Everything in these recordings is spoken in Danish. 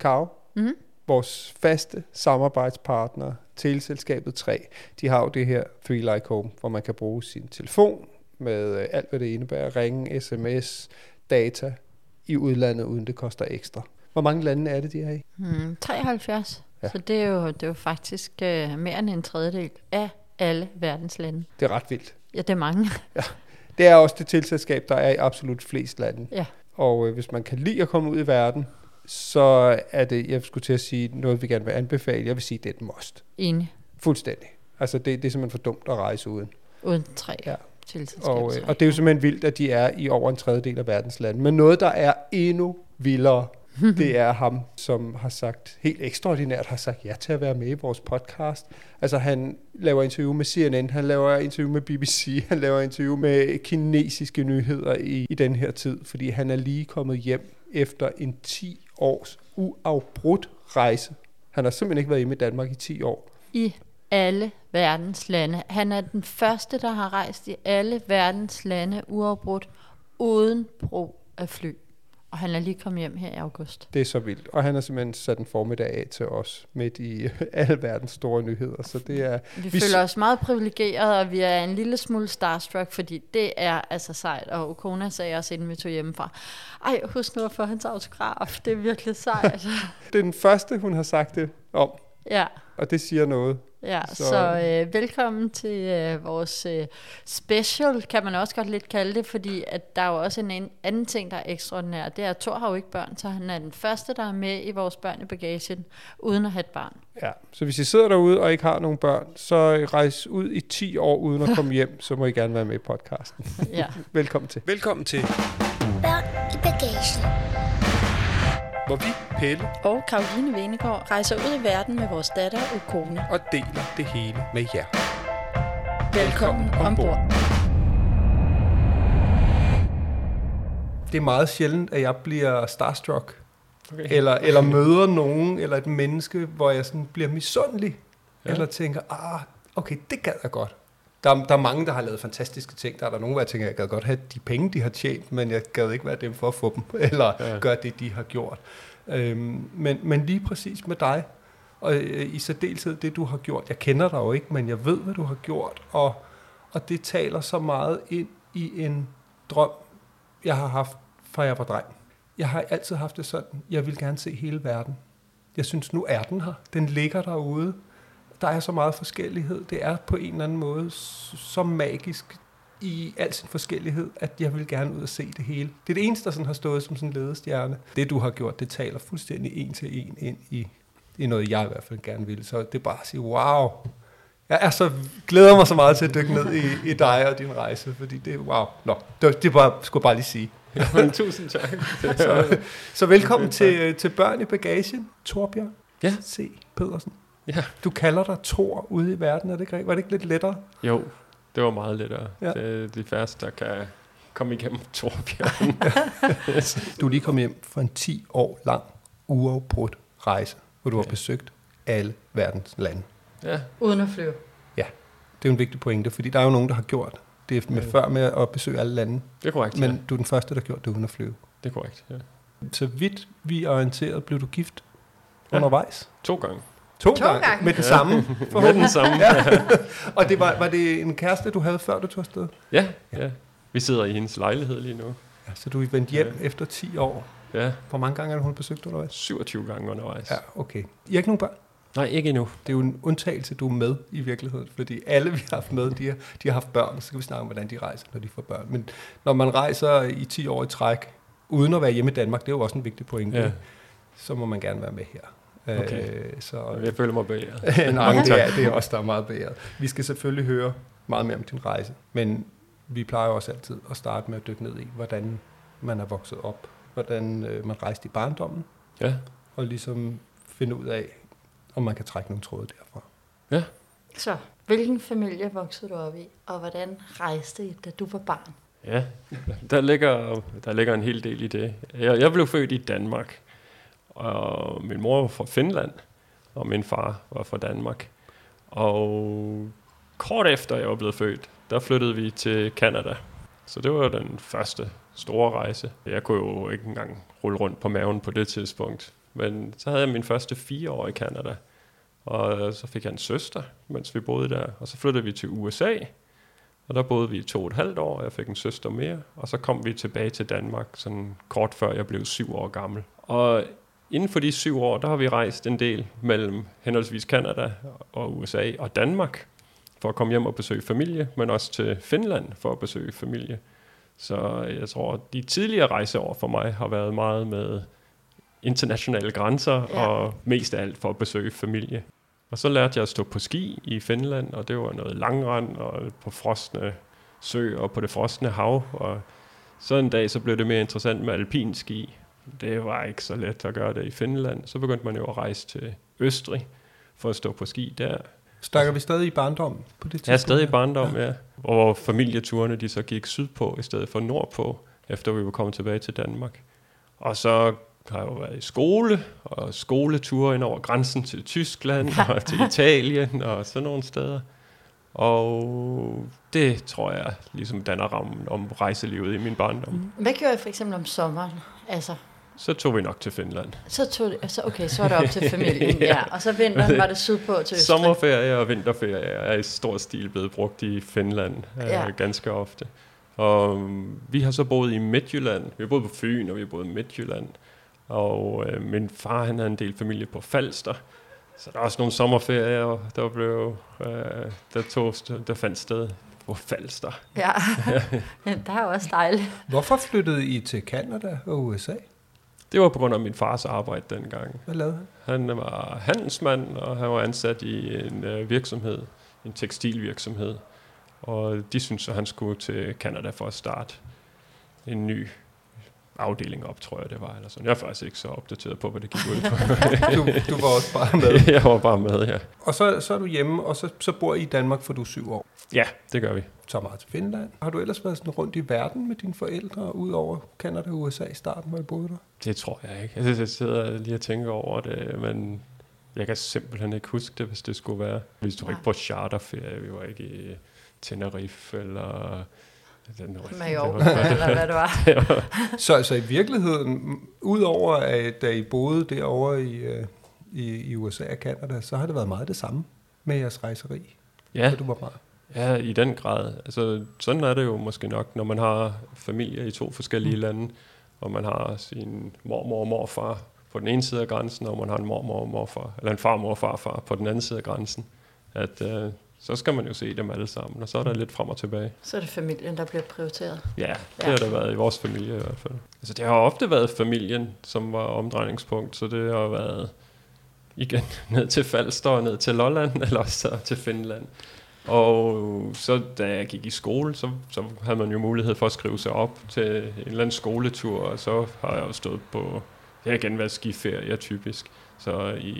Karo, mm-hmm. vores faste samarbejdspartner, Teleselskabet 3, de har jo det her Three Like Home, hvor man kan bruge sin telefon med øh, alt, hvad det indebærer, ringe, sms, data i udlandet, uden det koster ekstra. Hvor mange lande er det, de er i? Hmm, 73. Ja. Så det er, jo, det er jo faktisk uh, mere end en tredjedel af alle verdens lande. Det er ret vildt. Ja, det er mange. ja. Det er også det tilselskab, der er i absolut flest lande. Ja. Og øh, hvis man kan lide at komme ud i verden, så er det, jeg skulle til at sige, noget vi gerne vil anbefale. Jeg vil sige, det er et must. Enig. Fuldstændig. Altså det, det er simpelthen for dumt at rejse uden. Uden tre. Ja. Og, øh, og det er jo simpelthen vildt, at de er i over en tredjedel af verdens lande. Men noget, der er endnu vildere, det er ham, som har sagt, helt ekstraordinært har sagt ja til at være med i vores podcast. Altså han laver interview med CNN, han laver interview med BBC, han laver interview med kinesiske nyheder i, i den her tid, fordi han er lige kommet hjem efter en 10 års uafbrudt rejse. Han har simpelthen ikke været hjemme i Danmark i 10 år. I alle verdens lande. Han er den første, der har rejst i alle verdens lande uafbrudt, uden brug af fly. Og han er lige kommet hjem her i august. Det er så vildt. Og han har simpelthen sat en formiddag af til os midt i alle verdens store nyheder. Så det er, vi, vi føler os meget privilegerede, og vi er en lille smule starstruck, fordi det er altså sejt. Og Okona sagde også, inden vi tog hjemmefra, ej, husk nu at få hans autograf. Det er virkelig sejt. det er den første, hun har sagt det om. Ja. Og det siger noget. Ja, så, så øh, velkommen til øh, vores øh, special, kan man også godt lidt kalde det, fordi at der er jo også en anden ting, der er ekstraordinær. Det er, at Thor har jo ikke børn, så han er den første, der er med i vores børnebagagen, uden at have et barn. Ja, så hvis I sidder derude og ikke har nogen børn, så rejs ud i 10 år uden at komme hjem, så må I gerne være med i podcasten. ja. velkommen til. Velkommen til. Børn i bagagen hvor vi, Pelle og Karoline Venegård, rejser ud i verden med vores datter Ukone. Og deler det hele med jer. Velkommen, Velkommen ombord. Det er meget sjældent, at jeg bliver starstruck. Okay. Eller, eller møder nogen, eller et menneske, hvor jeg sådan bliver misundelig. Ja. Eller tænker, ah, okay, det gad jeg godt. Der, der er mange, der har lavet fantastiske ting. Der er der nogen, hvor jeg tænker, jeg gad godt have de penge, de har tjent, men jeg gad ikke være dem for at få dem, eller ja. gøre det, de har gjort. Øhm, men, men lige præcis med dig, og øh, i særdeleshed det, du har gjort. Jeg kender dig jo ikke, men jeg ved, hvad du har gjort, og, og det taler så meget ind i en drøm, jeg har haft, fra jeg var dreng. Jeg har altid haft det sådan, jeg vil gerne se hele verden. Jeg synes, nu er den her. Den ligger derude der er så meget forskellighed. Det er på en eller anden måde så magisk i al sin forskellighed, at jeg vil gerne ud og se det hele. Det er det eneste, der sådan har stået som sådan en ledestjerne. Det, du har gjort, det taler fuldstændig en til en ind i, i noget, jeg i hvert fald gerne vil. Så det er bare at sige, wow, jeg er så, glæder mig så meget til at dykke ned i, i dig og din rejse, fordi det er wow. Nå, det, det bare, skulle jeg bare lige sige. Ja, tusind tak. så, så velkommen til, til Børn i Bagagen, Torbjørn ja. C. Pedersen. Ja. Du kalder dig Thor ude i verden, er det ikke Var det ikke lidt lettere? Jo, det var meget lettere. Ja. Det er de færreste, der kan komme igennem Torbjørn. du er lige kommet hjem for en 10 år lang uafbrudt rejse, hvor du har besøgt alle verdens lande. Ja. Uden at flyve. Ja, det er en vigtig pointe, fordi der er jo nogen, der har gjort det med ja. før med at besøge alle lande. Det er korrekt, Men ja. du er den første, der gjorde det uden at flyve. Det er korrekt, ja. Så vidt vi er orienteret, blev du gift ja. undervejs? To gange. To, to gange. gange. Med den samme? med den samme. ja. Og det var, var det en kæreste, du havde før, du tog afsted? Ja, ja. ja. Vi sidder i hendes lejlighed lige nu. Ja, så du er vendt hjem ja. efter 10 år? Ja. Hvor mange gange har hun besøgt undervejs? 27 gange undervejs. Ja, okay. I har ikke nogen børn? Nej, ikke endnu. Det er jo en undtagelse, du er med i virkeligheden, fordi alle, vi har haft med, de har, de har haft børn, så kan vi snakke om, hvordan de rejser, når de får børn. Men når man rejser i 10 år i træk, uden at være hjemme i Danmark, det er jo også en vigtig pointe, ja. så må man gerne være med her. Okay. Øh, så, jeg føler mig beæret. Nej, det er, det er også der er meget beæret. Vi skal selvfølgelig høre meget mere om din rejse, men vi plejer også altid at starte med at dykke ned i, hvordan man er vokset op. hvordan øh, man rejste i barndommen, Ja. og ligesom finde ud af, om man kan trække nogle tråde derfra. Ja. Så, hvilken familie voksede du op i, og hvordan rejste I, da du var barn? Ja, der ligger, der ligger en hel del i det. Jeg, jeg blev født i Danmark, og min mor var fra Finland, og min far var fra Danmark. Og kort efter jeg var blevet født, der flyttede vi til Kanada. Så det var den første store rejse. Jeg kunne jo ikke engang rulle rundt på maven på det tidspunkt. Men så havde jeg min første fire år i Kanada. Og så fik jeg en søster, mens vi boede der. Og så flyttede vi til USA, og der boede vi i to og et halvt år, og jeg fik en søster mere. Og så kom vi tilbage til Danmark, sådan kort før jeg blev syv år gammel. Og inden for de syv år, der har vi rejst en del mellem henholdsvis Kanada og USA og Danmark, for at komme hjem og besøge familie, men også til Finland for at besøge familie. Så jeg tror, at de tidligere rejseår for mig har været meget med internationale grænser, Ja. og mest af alt for at besøge familie. Og så lærte jeg at stå på ski i Finland, og det var noget langrand og på frosne sø og på det frosne hav. Og så en dag så blev det mere interessant med alpinski. Det var ikke så let at gøre det i Finland. Så begyndte man jo at rejse til Østrig for at stå på ski der. Snakker vi stadig i barndommen på det tidspunkt? Jeg er stadig i barndom, ja. Hvor familieturene de så gik sydpå i stedet for nordpå, efter vi var kommet tilbage til Danmark. Og så har jeg jo været i skole, og skoleture ind over grænsen til Tyskland og til Italien og sådan nogle steder. Og det tror jeg ligesom danner rammen om rejselivet i min barndom. Hvad gjorde I for eksempel om sommeren? Altså, Så tog vi nok til Finland. så tog det, så, okay, så var det op til familien, ja. Og så vinteren var det sydpå til Østrig. Sommerferie og vinterferie er i stor stil blevet brugt i Finland Ja. ja. ganske ofte. Og um, vi har så boet i Midtjylland. Vi har boet på Fyn, og vi har boet i Midtjylland. Og øh, min far, han havde en del familie på Falster. Så der er også nogle sommerferier, der blev, øh, der, tog, der fandt sted på Falster. Ja, ja der er også dejligt. Hvorfor flyttede I til Kanada og USA? Det var på grund af min fars arbejde dengang. Hvad lavede han? Han var handelsmand, og han var ansat i en øh, virksomhed, en tekstilvirksomhed. Og de syntes, at han skulle til Canada for at starte en ny afdeling op, tror jeg det var. Eller sådan. Jeg er faktisk ikke så opdateret på, hvad det gik ud på. Du, du var også bare med. jeg var bare med, ja. Og så, så er du hjemme, og så, så bor I i Danmark, for du er syv år. Ja, det gør vi. Så meget til Finland. Har du ellers været sådan rundt i verden med dine forældre, ud over Kanada og USA i starten, hvor I boede der? Det tror jeg ikke. Jeg, jeg sidder lige og tænker over det, men jeg kan simpelthen ikke huske det, hvis det skulle være. Vi stod ikke på charterferie, vi var ikke i Tenerife eller... Den, Mallorca, eller hvad det var. Så, så i virkeligheden, udover at da I boede derovre i, øh, i, i USA og Kanada, så har det været meget det samme med jeres rejseri, Ja, du var barn. Ja, i den grad. Altså, sådan er det jo måske nok, når man har familie i to forskellige mm. lande, og man har sin mormor og morfar på den ene side af grænsen, og man har en mormor og morfar, eller en farmor og farfar på den anden side af grænsen. At øh, så skal man jo se dem alle sammen, og så er der lidt frem og tilbage. Så er det familien, der bliver prioriteret. Ja, det Ja. har der været i vores familie i hvert fald. Altså, det har ofte været familien, som var omdrejningspunkt, så det har været igen ned til Falster og ned til Lolland, eller også så til Finland. Og så da jeg gik i skole, så, så havde man jo mulighed for at skrive sig op til en eller anden skoletur, og så har jeg jo stået på, det har igen været skiferie typisk. Så i,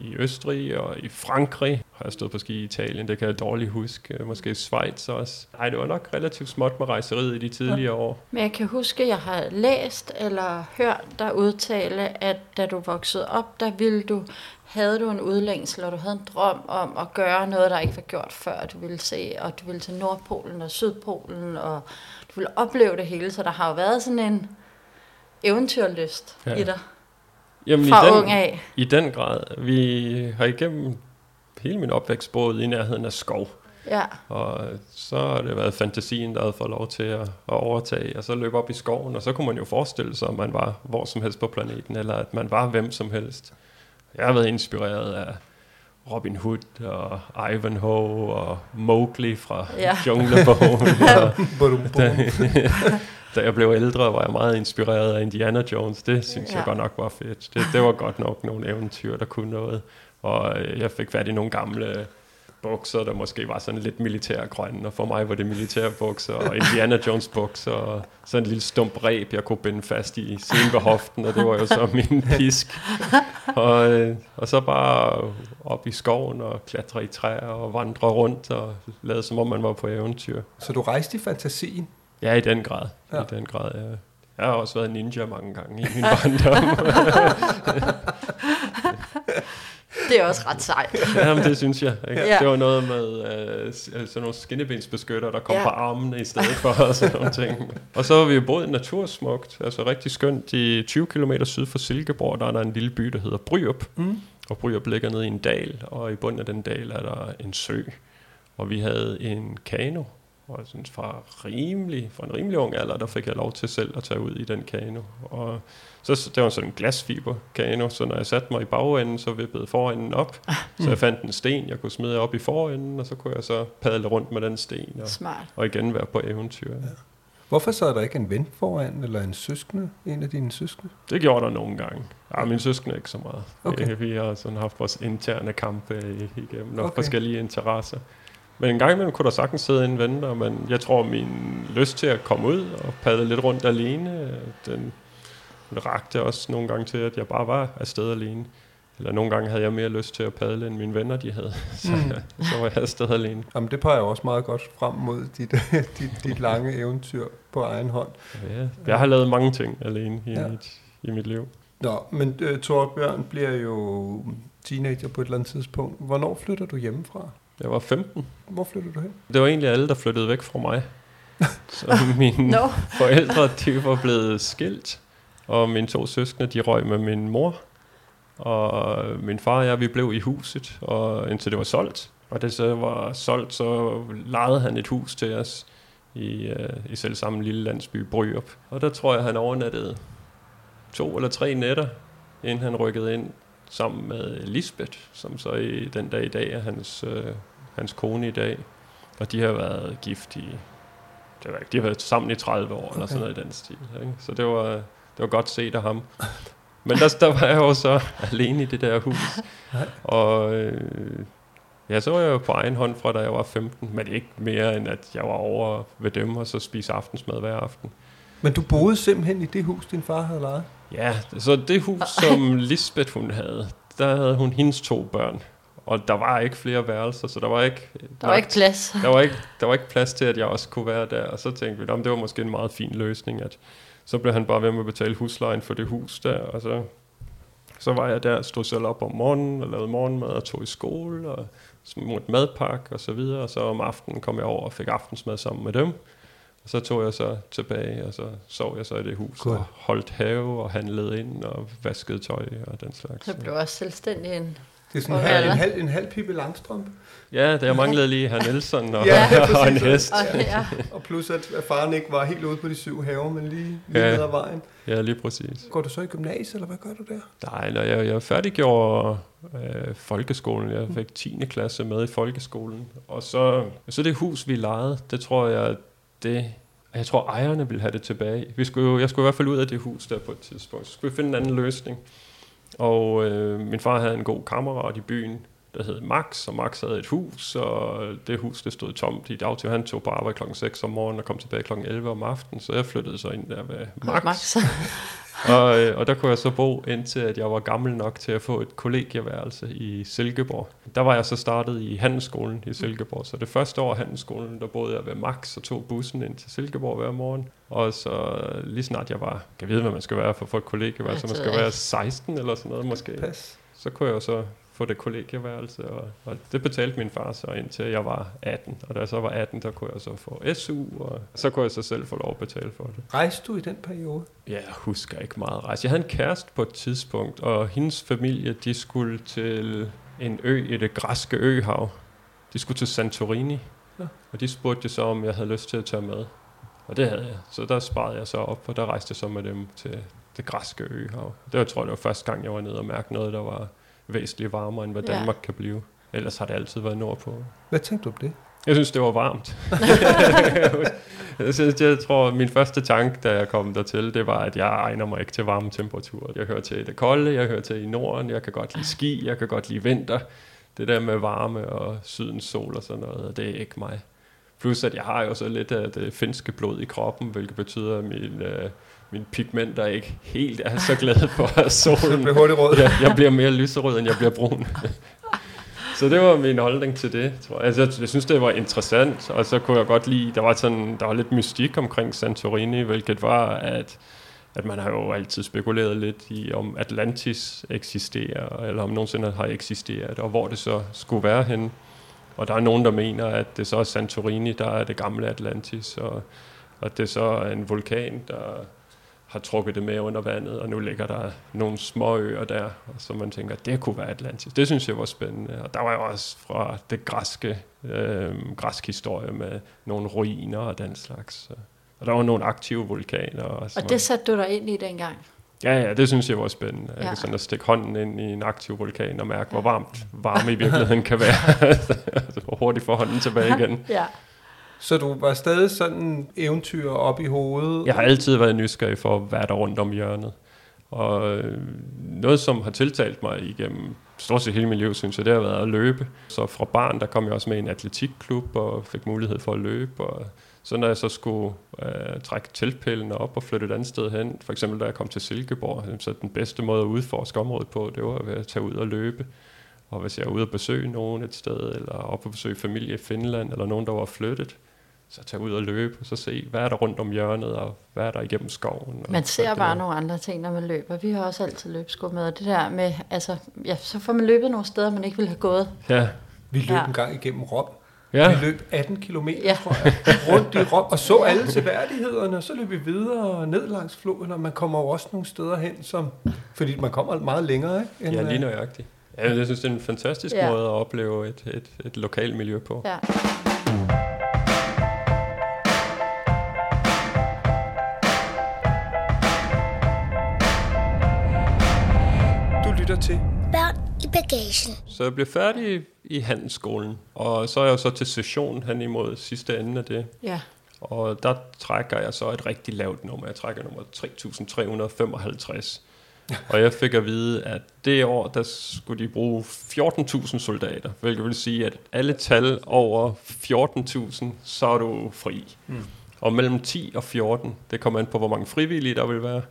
i Østrig og i Frankrig har jeg stået på ski i Italien, det kan jeg dårligt huske. Måske i Schweiz også. Nej, det var nok relativt småt med rejseriet i de tidligere år. Men jeg kan huske, at jeg har læst eller hørt dig udtale, at da du voksede op, der ville du, havde du en udlængsel, og du havde en drøm om at gøre noget, der ikke var gjort før. Du ville se, og du ville til Nordpolen og Sydpolen, og du ville opleve det hele. Så der har jo været sådan en eventyrlyst ja. Ja. i dig Jamen, fra i den, ung af. I den grad. Vi har igennem hele min opvækst boet i nærheden af skov. Ja, Og så har det været fantasien, der havde fået lov til at, at overtage, og så løbe op i skoven, og så kunne man jo forestille sig, at man var hvor som helst på planeten, eller at man var hvem som helst. Jeg har været inspireret af Robin Hood og Ivanhoe og Mowgli fra Ja. Junglebogen. og. da jeg blev ældre, var jeg meget inspireret af Indiana Jones. Det synes ja. Jeg godt nok var fedt. Det, det var godt nok nogle eventyr, der kunne noget. Og øh, jeg fik fat i nogle gamle bukser, der måske var sådan lidt militærgrønne, og for mig var det militærbukser, og Indiana Jones bukser, og sådan en lille stump ræb, jeg kunne binde fast i siden ved hoften, og det var jo så min pisk. Og, øh, og så bare op i skoven og klatre i træer og vandre rundt og lade som om man var på eventyr. Så du rejste i fantasien? Ja, i den grad. Ja. Ja. I den grad, ja. Jeg har også været ninja mange gange i min barndom. Det er også ret sejt. Jamen, det synes jeg. Ikke? Ja. Ja. Det var noget med øh, sådan nogle skinnebensbeskytter, der kom Ja. ja. på armene i stedet for og sådan nogle ting. Og så har vi jo boet natursmukt, altså rigtig skønt. I 20 km syd for Silkeborg, der er der en lille by, der hedder Bryrup. Mm. Og Bryrup ligger nede i en dal, og i bunden af den dal er der en sø. Og vi havde en kano, og jeg synes fra, rimelig, fra en rimelig ung alder, der fik jeg lov til selv at tage ud i den kano. Og så, det var sådan en glasfiber kano, så når jeg satte mig i bagenden, så vippede forenden op. Så jeg fandt en sten, jeg kunne smide op i forenden, og så kunne jeg så padle rundt med den sten, og, Smart. og igen være på eventyr. Ja. Hvorfor sad der ikke en ven foran, eller en søskende, en af dine søskende? Det gjorde der nogle gange. Ja, min søskende ikke så meget. Okay. Vi, har sådan haft vores interne kampe i- igennem Okay. okay. forskellige interesser. Men en gang imellem kunne der sagtens sidde en ven der, men jeg tror, min lyst til at komme ud og padle lidt rundt alene, den, den rakte også nogle gange til, at jeg bare var afsted alene. Eller nogle gange havde jeg mere lyst til at padle, end mine venner de havde. Så, Mm. så var jeg afsted alene. Jamen, det peger jo også meget godt frem mod dit, dit, dit lange eventyr på egen hånd. Ja, jeg har lavet mange ting alene i, ja. mit, i mit liv. Nå, men uh, Torbjørn bliver jo teenager på et eller andet tidspunkt. Hvornår flytter du hjemmefra? Jeg var 15. Hvor flytter du hen? Det var egentlig alle, der flyttede væk fra mig. Så mine No. forældre, de var blevet skilt, og mine to søskende, de røg med min mor. Og min far og jeg, vi blev i huset, og indtil det var solgt. Og det så var solgt, så lejede han et hus til os i, øh, i selv samme lille landsby Bryrup. Og der tror jeg, han overnattede to eller tre nætter, inden han rykkede ind sammen med Lisbeth, som så i den dag i dag er hans, øh, hans kone i dag. Og de har været gift i, det var, ikke- de har været sammen i 30 år, okay. eller sådan noget i den stil. Ikke? Så det var, det var godt set af ham. Men der, der var jeg jo så alene i det der hus. Og øh, ja, så var jeg jo på egen hånd fra, da jeg var 15. Men ikke mere, end at jeg var over ved dem, og så spise aftensmad hver aften. Men du boede simpelthen i det hus, din far havde lejet? Ja, så det hus, som Lisbeth hun havde, der havde hun hendes to børn. Og der var ikke flere værelser, så der var ikke... Der var ikke plads. der var ikke, der var ikke plads til, at jeg også kunne være der. Og så tænkte vi, om det var måske en meget fin løsning, at så blev han bare ved med at betale huslejen for det hus der, og så, så var jeg der, stod selv op om morgenen og lavede morgenmad og tog i skole og smurte madpakke og så videre, og så om aftenen kom jeg over og fik aftensmad sammen med dem. Og så tog jeg så tilbage, og så sov jeg så i det hus Godt. og holdt have og handlede ind og vaskede tøj og den slags. Så blev også selvstændig en. Det er sådan en halv, en halv, en halv Pippi Langstrømpe. Ja, der jeg manglede lige herr Nielsen og, Ja, ja, og en hest. Og ja, Og plus at at faren ikke var helt ude på de syv haver, men lige, lige Ja. ned ad vejen. Ja, lige præcis. Går du så i gymnasiet, eller hvad gør du der? Nej, når jeg, jeg færdiggjorde øh, folkeskolen. Jeg fik 10. klasse med i folkeskolen. Og så, så det hus, vi lejede, det tror jeg, det... Jeg tror, ejerne ville have det tilbage. Vi skulle jo, jeg skulle i hvert fald ud af det hus der på et tidspunkt. Så skulle vi finde en anden løsning. Og øh, min far havde en god kammerat i byen, der hed Max, og Max havde et hus, og det hus, det stod tomt i dagtid. Han tog på arbejde klokken 6 om morgenen og kom tilbage klokken 11 om aftenen, så jeg flyttede så ind der med Max. Max. Og, øh, og der kunne jeg så bo indtil at jeg var gammel nok til at få et kollegieværelse i Silkeborg. Der var jeg så startet i handelsskolen i Silkeborg, så det første år af handelsskolen, der boede jeg ved Max og tog bussen ind til Silkeborg hver morgen. Og så lige snart jeg var, kan vide, hvad man skal være for at få et kollegieværelse, man det skal være 16 eller sådan noget måske. Pas. Så kunne jeg jo så få det kollegieværelse, og, og det betalte min far så indtil jeg var 18. Og da jeg så var 18, der kunne jeg så få SU, og så kunne jeg så selv få lov at betale for det. Rejste du i den periode? Ja, jeg husker ikke meget rejse. Jeg havde en kæreste på et tidspunkt, og hendes familie, de skulle til en ø i det græske øhav. De skulle til Santorini, Ja. og de spurgte så, om jeg havde lyst til at tage med. Og det havde jeg. Så der sparede jeg så op, og der rejste jeg så med dem til det græske øhav. Det var, tror jeg, det var første gang, jeg var nede og mærke noget, der var væsentligt varmere, end hvad Ja. Danmark kan blive. Ellers har det altid været nordpå. Hvad tænkte du om det? Jeg synes, det var varmt. jeg, synes, jeg tror, min første tanke, da jeg kom dertil, det var, at jeg egner mig ikke til varme temperaturer. Jeg hører til det kolde, jeg hører til i Norden, jeg kan godt lide ski, jeg kan godt lide vinter. Det der med varme og sydens sol og sådan noget, det er ikke mig. Plus at jeg har jo så lidt af det finske blod i kroppen, hvilket betyder, at min, øh, mine pigmenter ikke helt er så glade for solen. Bliver hurtigt rød. jeg, jeg bliver mere lyserød, end jeg bliver brun. så det var min holdning til det, tror jeg. Altså, jeg, jeg synes, det var interessant, og så kunne jeg godt lide, der var, sådan, der var lidt mystik omkring Santorini, hvilket var, at, at man har jo altid spekuleret lidt i, om Atlantis eksisterer, eller om nogensinde har eksisteret, og hvor det så skulle være henne. Og der er nogen, der mener, at det så er Santorini, der er det gamle Atlantis, og, og det så er en vulkan, der har trukket det med under vandet, og nu ligger der nogle små øer der, og så man tænker, det kunne være Atlantis. Det synes jeg var spændende. Og der var jo også fra det græske, øh, græsk historie med nogle ruiner og den slags. Og der var nogle aktive vulkaner. Og, Og det satte du dig ind i dengang? Ja, ja, det synes jeg var spændende. Ja. Ja. Jeg sådan at stikke hånden ind i en aktiv vulkan og mærke, hvor varmt varme i virkeligheden kan være. Hvor hurtigt få hånden tilbage igen. Ja. Så du var stadig sådan eventyr op i hovedet? Jeg har altid været nysgerrig for, hvad der er rundt om hjørnet. Og øh, noget, som har tiltalt mig igennem stort set hele mit liv, synes jeg, det har været at løbe. Så fra barn, der kom jeg også med i en atletikklub og fik mulighed for at løbe. Og så når jeg så skulle øh, trække teltpælene op og flytte et andet sted hen, for eksempel da jeg kom til Silkeborg, så den bedste måde at udforske området på, det var ved at tage ud og løbe. Og hvis jeg er ude og besøge nogen et sted, eller op og besøge familie i Finland, eller nogen, der var flyttet, så tage ud og løbe, og så se, hvad er der rundt om hjørnet, og hvad er der igennem skoven. Og Man ser bare der. nogle andre ting, når man løber. Vi har også altid løbsko med, og det der med, altså, ja, så får man løbet nogle steder, man ikke ville have gået. Ja, Vi løb Ja. en gang igennem Rom. Ja. Vi løb 18 km, Ja. tror jeg, rundt i Rom, og så alle seværdighederne, og så løb vi videre ned langs floden, og man kommer jo også nogle steder hen, som, fordi man kommer meget længere, ikke? End, ja øh, lige nøjagtigt. Ja, jeg synes, det er en fantastisk ja. måde at opleve et, et, et lokalt miljø på. Ja. Bagagen. Så jeg blev færdig i handelsskolen, og så er jeg jo så til session hen imod sidste ende af det. ja. Og der trækker jeg så et rigtig lavt nummer. Jeg trækker nummer 3355. Og jeg fik at vide, at det år, der skulle de bruge 14.000 soldater. Hvilket vil sige, at alle tal over 14.000, så er du fri. Mm. Og mellem 10 og 14, det kommer an på, hvor mange frivillige der vil være.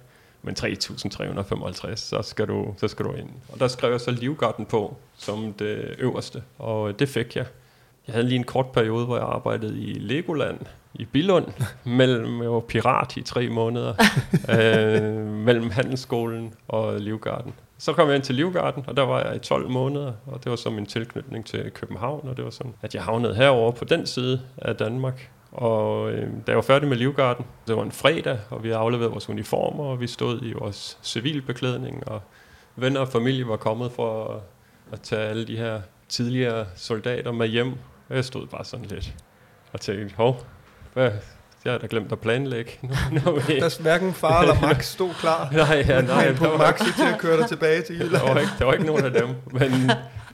Men 3.355, så skal, du, så skal du ind. Og der skrev jeg så Livgarden på, som det øverste. Og det fik jeg. Jeg havde lige en kort periode, hvor jeg arbejdede i Legoland i Billund, mellem, jeg var pirat i tre måneder, øh, mellem handelsskolen og Livgarden. Så kom jeg ind til Livgarden, og der var jeg i 12 måneder, og det var så min tilknytning til København, og det var sådan, at jeg havnede herover på den side af Danmark. Og øh, da jeg var færdig med Livgarden, det var en fredag, og vi havde afleveret vores uniformer, og vi stod i vores civilbeklædning, og venner og familie var kommet for at, at tage alle de her tidligere soldater med hjem. Og jeg stod bare sådan lidt og tænkte, hov, hvad, jeg har da glemt at planlægge. Nu, nu er vi- Der hverken far eller Max stod klar. nej, ja, nej, på der Maxi til at køre dig tilbage til der, Jylland. var ikke, der var ikke nogen af dem. Men,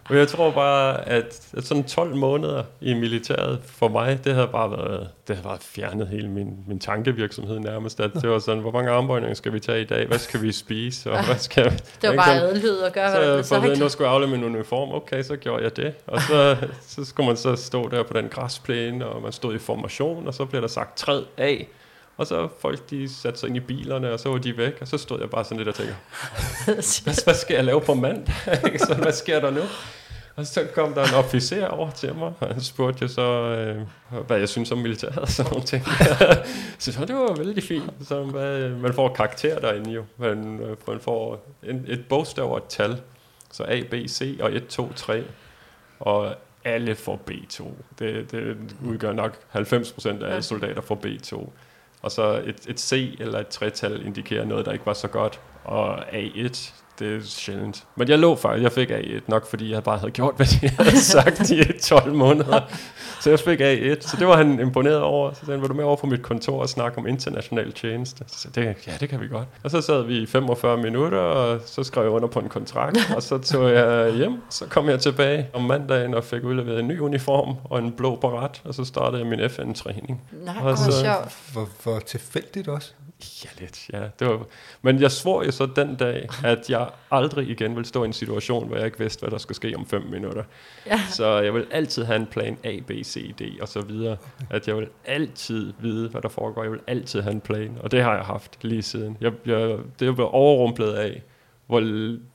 men jeg tror bare, at, at sådan 12 måneder i militæret for mig, det havde bare været, det havde bare fjernet hele min, min tankevirksomhed nærmest. At det var sådan, hvor mange armbøjninger skal vi tage i dag? Hvad skal vi spise? Og hvad skal Det var bare adlyd og gøre, så hvad der at sagt. nu skulle jeg aflevere min uniform. Okay, så gjorde jeg det. Og så, så skulle man så stå der på den græsplæne, og man stod i formation, og så blev der sagt træd af. Og så folk, de satte sig ind i bilerne, og så var de væk, og så stod jeg bare sådan lidt og tænkte, hvad, hvad skal jeg lave på mandag? Så hvad sker der nu? Og så kom der en officer over til mig, og han spurgte jo så, øh, hvad jeg synes om militæret og sådan nogle ting. så det var vældig fint. Så hvad, man får karakter derinde jo. Man, øh, man får en, et bogstav og et tal. Så A, B, C og 1, 2, 3. Og alle får B2. Det, det udgør nok 90% af alle soldater får B2. Og så et, et C eller et tretal indikerer noget, der ikke var så godt. Og A1, det er sjældent. Men jeg lå faktisk, jeg fik A1 nok, fordi jeg bare havde gjort, hvad de havde sagt i 12 måneder. Så jeg fik A1, så det var han imponeret over. Så sagde han, vil du med over på mit kontor og snakke om international tjeneste? Så sagde jeg, det, ja, det kan vi godt. Og så sad vi i 45 minutter, og så skrev jeg under på en kontrakt, og så tog jeg hjem. Så kom jeg tilbage om mandagen og fik udleveret en ny uniform og en blå baret, og så startede jeg min FN-træning. Nej, Og hvor så- sjovt. Hvor, hvor tilfældigt også. Ja, lidt, ja. Det var, men jeg svor jo så den dag, at jeg aldrig igen vil stå i en situation, hvor jeg ikke vidste, hvad der skulle ske om fem minutter. Ja. Så jeg vil altid have en plan A, B, C, D og så videre. At jeg vil altid vide, hvad der foregår. Jeg vil altid have en plan, og det har jeg haft lige siden. Jeg, jeg, det er blevet overrumplet af, hvor,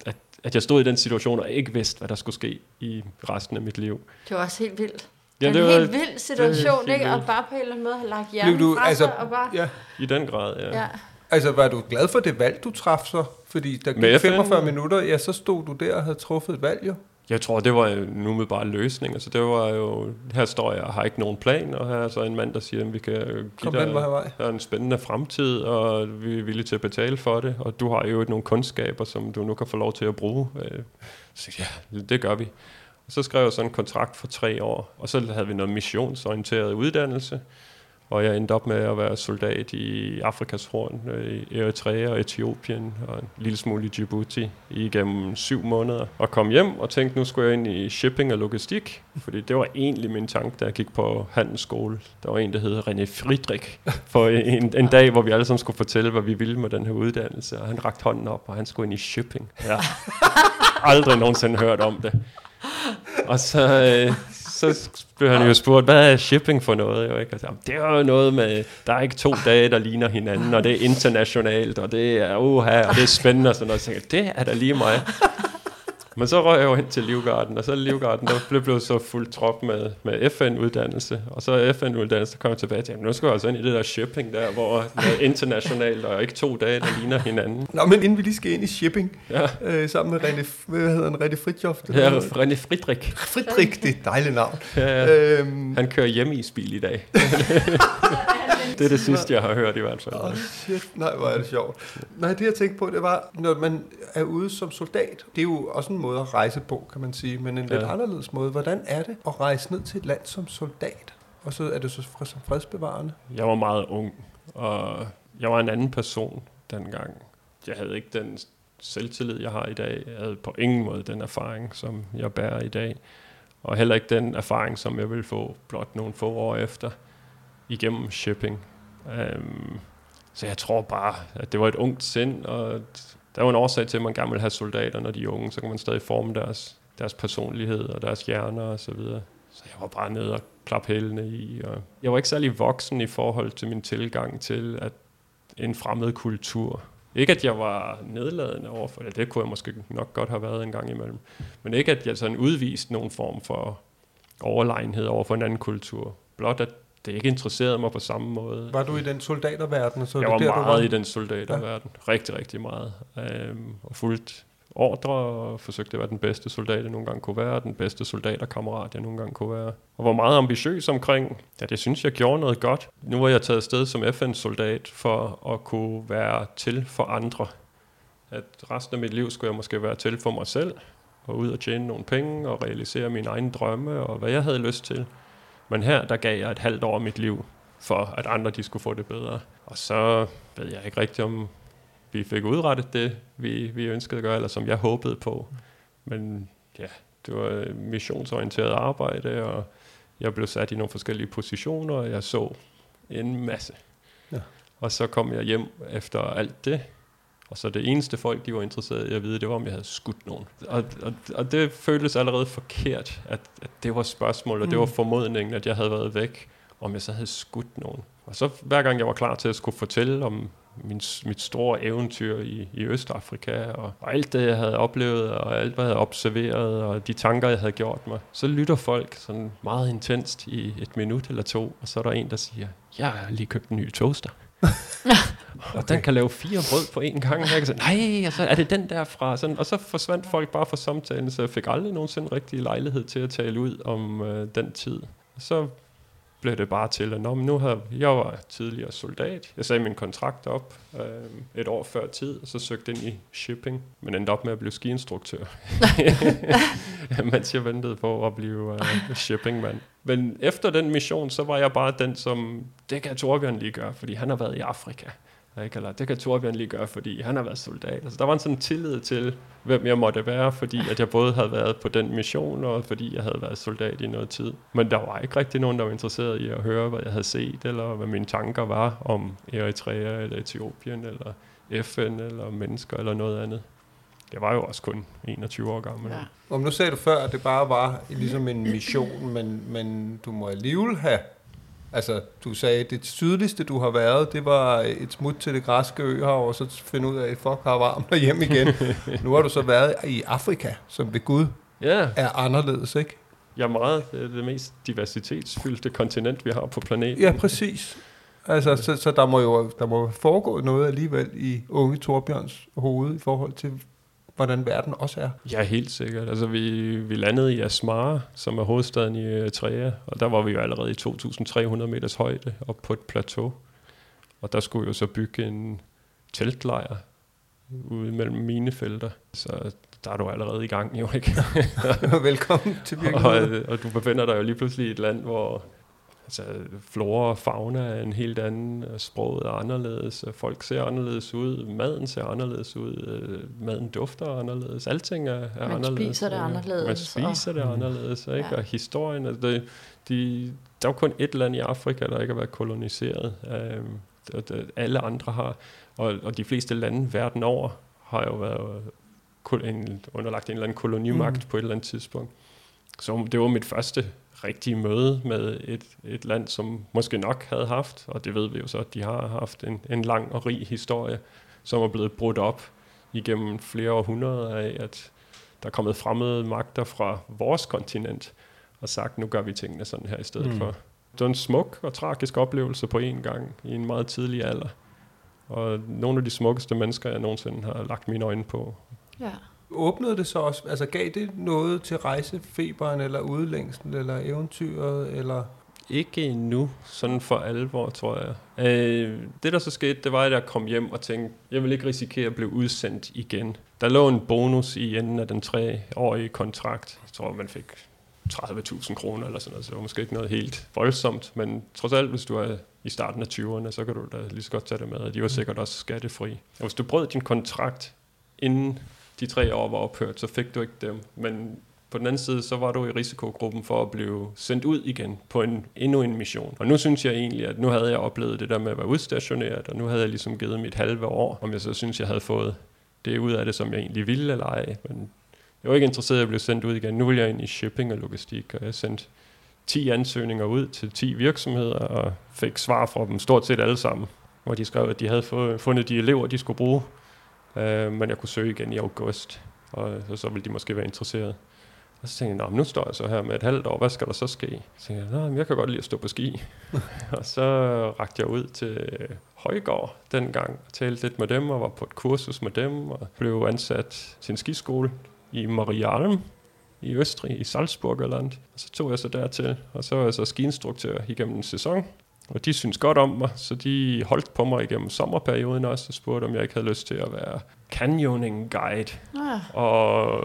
at, at jeg stod i den situation og ikke vidste, hvad der skulle ske i resten af mit liv. Det var også helt vildt. Ja, det er var- en helt vild situation, helt ikke? Og vildt. bare på en eller anden måde have lagt hjernen du, fra altså, sig, og bare... ja, I den grad, ja. Ja. altså, var du glad for det valg, du traf så? Fordi der Med gik FN? 45 minutter, ja, så stod du der og havde truffet et valg, jo. Jeg tror, det var en umiddelbar løsning. Altså, det var jo, her står jeg og har ikke nogen plan, og her er så en mand, der siger, at vi kan give Kom dig den vej der er en spændende fremtid, og vi er villige til at betale for det, og du har jo nogle kundskaber, som du nu kan få lov til at bruge. Øh, Så ja, det gør vi. Så skrev jeg så en kontrakt for tre år, og så havde vi noget missionsorienteret uddannelse, og jeg endte op med at være soldat i Afrikas Horn, øh, i Eritrea og Etiopien, og en lille smule i Djibouti igennem syv måneder. Og kom hjem og tænkte, nu skulle jeg ind i shipping og logistik, fordi det var egentlig min tanke, da jeg gik på handelsskole. Der var en, der hed René Friedrich, for en, en dag, hvor vi alle sammen skulle fortælle, hvad vi ville med den her uddannelse, og han rakte hånden op, og han skulle ind i shipping. Ja. Aldrig nogensinde hørt om det. Og så, øh, så blev han jo spurgt, hvad er shipping for noget? Jo, ikke? Og så, det er jo noget med, der er ikke to dage, der ligner hinanden, og det er internationalt, og det er uha, og det er spændende, og sådan noget. Så tænkte det er da lige mig. Men så røg jeg jo hen til Livgarden, og så Livgarden, der blev, blev så fuldt trop med, med FN-uddannelse, og så FN-uddannelse kom jeg tilbage til, "Jamen, nu skal jeg altså ind i det der shipping der, hvor det er internationalt, og ikke to dage, der ligner hinanden. Nå, men inden vi lige skal ind i shipping, Ja, øh, sammen med René, hvad hedder han, René Fritjof? ja René Friedrich, Fritrik, det er et dejligt navn. ja, ja. Øhm, han kører hjem i bil i dag. det er det sidste, jeg har hørt i hvert fald. Åh, shit. Nej, hvor er det sjovt. Nej, det jeg tænkte på, det var, når man er ude som soldat, det er jo også en måde at rejse på, kan man sige, men en lidt Ja. anderledes måde. Hvordan er det at rejse ned til et land som soldat? Og så er det så som fredsbevarende. Jeg var meget ung, og jeg var en anden person dengang. Jeg havde ikke den selvtillid, jeg har i dag. Jeg havde på ingen måde den erfaring, som jeg bærer i dag. Og heller ikke den erfaring, som jeg vil få blot nogle få år efter igennem shipping. Um, så jeg tror bare, at det var et ungt sind, og der var en årsag til, at man gerne vil have soldater, når de er unge. Så kan man stadig forme deres, deres personlighed og deres hjerner og så videre. Så jeg var bare nede og klap hælene i. Og jeg var ikke særlig voksen i forhold til min tilgang til at en fremmed kultur. Ikke at jeg var nedladende overfor det, det kunne jeg måske nok godt have været en gang imellem. Men ikke at jeg sådan udviste nogen form for overlegenhed over for en anden kultur. Blot at det ikke interesserede mig på samme måde. Var du i den soldaterverden? Så Jeg det var der, du meget i den soldaterverden. Ja. Rigtig, rigtig meget. Øhm, og fuldt ordre og forsøgte at være den bedste soldat, jeg nogle gange kunne være, den bedste soldaterkammerat, jeg nogle gange kunne være. Og var meget ambitiøs omkring, at jeg synes, jeg gjorde noget godt. Nu var jeg taget afsted som FN-soldat for at kunne være til for andre. At resten af mit liv skulle jeg måske være til for mig selv, og ud og tjene nogle penge, og realisere mine egne drømme, og hvad jeg havde lyst til. Men her, der gav jeg et halvt år af mit liv, for at andre de skulle få det bedre. Og så ved jeg ikke rigtigt, om vi fik udrettet det, vi, vi ønskede at gøre, eller som jeg håbede på. Men ja, det var missionsorienteret arbejde, og jeg blev sat i nogle forskellige positioner, og jeg så en masse. Ja. Og så kom jeg hjem efter alt det, og så det eneste folk, de var interesserede i at vide, det var, om jeg havde skudt nogen. Og, og, og det føltes allerede forkert, at, at det var spørgsmålet, og det var formodningen, at jeg havde været væk, om jeg så havde skudt nogen. Og så hver gang jeg var klar til at skulle fortælle om min, mit store eventyr i, i Østafrika, og, og alt det, jeg havde oplevet, og alt, hvad jeg havde observeret, og de tanker, jeg havde gjort mig, så lytter folk sådan meget intenst i et minut eller to, og så er der en, der siger, jeg har lige købt en ny toaster. Og den kan lave fire brød på én gang. Jeg kan sige, nej, og så er det den der fra. Sådan, og så forsvandt folk bare fra samtalen, så jeg fik aldrig nogensinde rigtig lejlighed til at tale ud om øh, den tid. Så blev det bare til, at Nå, men nu har jeg var tidligere soldat. Jeg sagde min kontrakt op øh, et år før tid, og så søgte ind i shipping, men endte op med at blive skiinstruktør, mens jeg ventede på at blive øh, shippingmand. Men efter den mission, så var jeg bare den, som, det kan Torbjørn lige gøre, fordi han har været i Afrika. Ikke? Eller, det kan Torbjørn lige gøre, fordi han har været soldat. Altså, der var en sådan tillid til, hvem jeg måtte være, fordi at jeg både havde været på den mission, og fordi jeg havde været soldat i noget tid. Men der var ikke rigtig nogen, der var interesseret i at høre, hvad jeg havde set, eller hvad mine tanker var om Eritrea, eller Etiopien, eller FN, eller mennesker, eller noget andet. Jeg var jo også kun 21 år gammel. Ja. Om nu sagde du før, at det bare var ligesom en mission, men, men du må alligevel have... Altså, du sagde, at det sydligste, du har været, det var et smut til det græske øhav, og så finde ud af, fuck, har varmt og hjem igen. nu har du så været i Afrika, som ved Gud Ja, er anderledes, ikke? er meget det, er det mest diversitetsfyldte kontinent, vi har på planeten. Ja, præcis. Altså, så, så der må jo der må foregå noget alligevel i unge Torbjørns hoved i forhold til, hvordan verden også er. Ja, helt sikkert. Altså, vi, vi landede i Asmara, som er hovedstaden i Eritrea, og der var vi jo allerede i 2.300 meters højde op på et plateau. Og der skulle vi jo så bygge en teltlejr ude mellem minefelter. Så der er du allerede i gang, jo ikke? Velkommen til og, virkeligheden. og du befinder dig jo lige pludselig i et land, hvor altså, flora og fauna er en helt anden, og sproget er anderledes, og folk ser anderledes ud, maden ser anderledes ud, øh, maden dufter anderledes, alting er, er Man anderledes. spiser det? Man anderledes, spiser det anderledes, ikke? Ja. og historien, altså, det, de, der er jo kun et land i Afrika, der ikke har været koloniseret, det, alle andre har, og, og de fleste lande verden over har jo været en, underlagt en eller anden kolonimagt Mm. mm. på et eller andet tidspunkt. Så det var mit første rigtige møde med et, et land, som måske nok havde haft, og det ved vi jo så, at de har haft en, en lang og rig historie, som er blevet brudt op igennem flere århundreder af, at der er kommet fremmede magter fra vores kontinent og sagt, nu gør vi tingene sådan her i stedet Mm. for. Det var en smuk og tragisk oplevelse på én gang i en meget tidlig alder. Og nogle af de smukkeste mennesker, jeg nogensinde har lagt mine øjne på. Ja. Åbnede det så også, altså gav det noget til rejsefeberen, eller udlængsel, eller eventyret, eller... Ikke endnu, sådan for alvor, tror jeg. Øh, det, der så skete, det var, at jeg kom hjem og tænkte, jeg vil ikke risikere at blive udsendt igen. Der lå en bonus i enden af den treårige kontrakt. Jeg tror, man fik 30.000 kroner eller sådan noget, så det var måske ikke noget helt voldsomt, men trods alt, hvis du er i starten af 20'erne, så kan du da lige så godt tage det med, og de var sikkert også skattefri. Og hvis du brød din kontrakt, inden de tre år var ophørt, så fik du ikke dem, men på den anden side, så var du i risikogruppen for at blive sendt ud igen på en, endnu en mission. Og nu synes jeg egentlig, at nu havde jeg oplevet det der med at være udstationeret, og nu havde jeg ligesom givet mit halve år, om jeg så synes, jeg havde fået det ud af det, som jeg egentlig ville eller ej. Men jeg var ikke interesseret i at blive sendt ud igen. Nu vil jeg ind i shipping og logistik, og jeg sendte 10 ansøgninger ud til 10 virksomheder, og fik svar fra dem stort set alle sammen, hvor de skrev, at de havde fundet de elever, de skulle bruge, øh, men jeg kunne søge igen i august, og så, så ville de måske være interesseret. Og så tænkte jeg, nu står jeg så her med et halvt år, hvad skal der så ske? Så tænkte jeg, "Nå, jeg kan godt lide at stå på ski. og så rakte jeg ud til Højgaard dengang, og talte lidt med dem, og var på et kursus med dem, og blev ansat til en skiskole i Marialm i Østrig, i Salzburg eller andet. Og så tog jeg så dertil, og så var jeg så skiinstruktør igennem en sæson. Og de synes godt om mig, så de holdt på mig igennem sommerperioden også, og spurgte, om jeg ikke havde lyst til at være canyoning guide Ah, og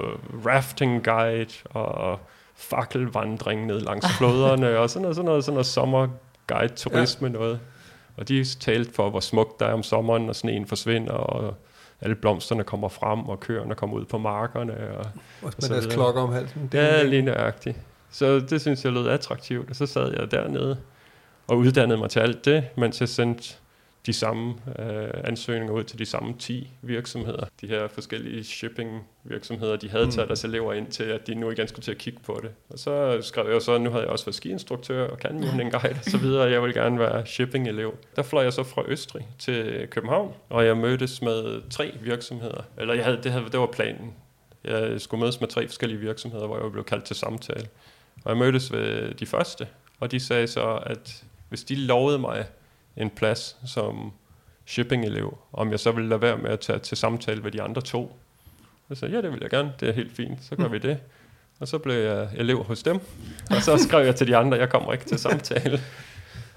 rafting guide og fakkelvandring ned langs floderne og sådan noget, sådan noget, sådan noget sommerguide turisme ja. noget. Og de talte for, hvor smukt der er om sommeren, og sneen forsvinder, og alle blomsterne kommer frem, og køerne kommer ud på markerne. Og, Og så med deres klokker om halsen. det er lige nøjagtigt. Så det synes jeg lød attraktivt, og så sad jeg dernede og uddannede mig til alt det, mens jeg sendte de samme øh, ansøgninger ud til de samme 10 virksomheder. De her forskellige shipping virksomheder, de havde Mm. taget deres elever ind til, at de nu igen skulle til at kigge på det. Og så skrev jeg så, at nu havde jeg også været skiinstruktør og canyoning guide og så videre, og jeg ville gerne være shipping-elev. Der fløj jeg så fra Østrig til København, og jeg mødtes med tre virksomheder. Eller jeg havde, det, havde, det var planen. Jeg skulle mødes med tre forskellige virksomheder, hvor jeg blev kaldt til samtale. Og jeg mødtes ved de første, og de sagde så, at hvis de lovede mig en plads som shipping-elev, om jeg så ville lade være med at tage til samtale ved de andre to. Jeg sagde ja, det vil jeg gerne, det er helt fint, så gør vi det. Og så blev jeg elev hos dem, og så skrev jeg til de andre, jeg kommer ikke til samtale.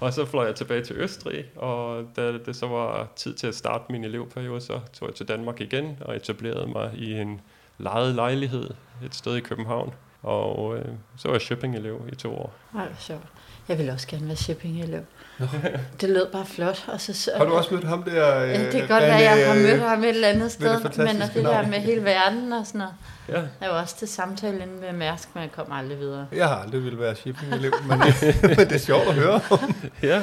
Og så fløj jeg tilbage til Østrig, og da det så var tid til at starte min elevperiode, så tog jeg til Danmark igen og etablerede mig i en lejet lejlighed et sted i København. Og øh, så var jeg shipping-elev i to år. nej, sjovt. Jeg vil også gerne være shipping-elev. Det lød bare flot. Og så, Har du også mødt ham der? Øh, Ja, det kan godt være, at jeg har mødt øh, ham et eller andet det sted, men fantastiske og det der med hele verden og sådan noget. Ja. Jeg var også til samtale inde med Mærsk, men jeg kom aldrig videre. Jeg har aldrig ville være shipping-elev, men, men det er sjovt at høre. ja.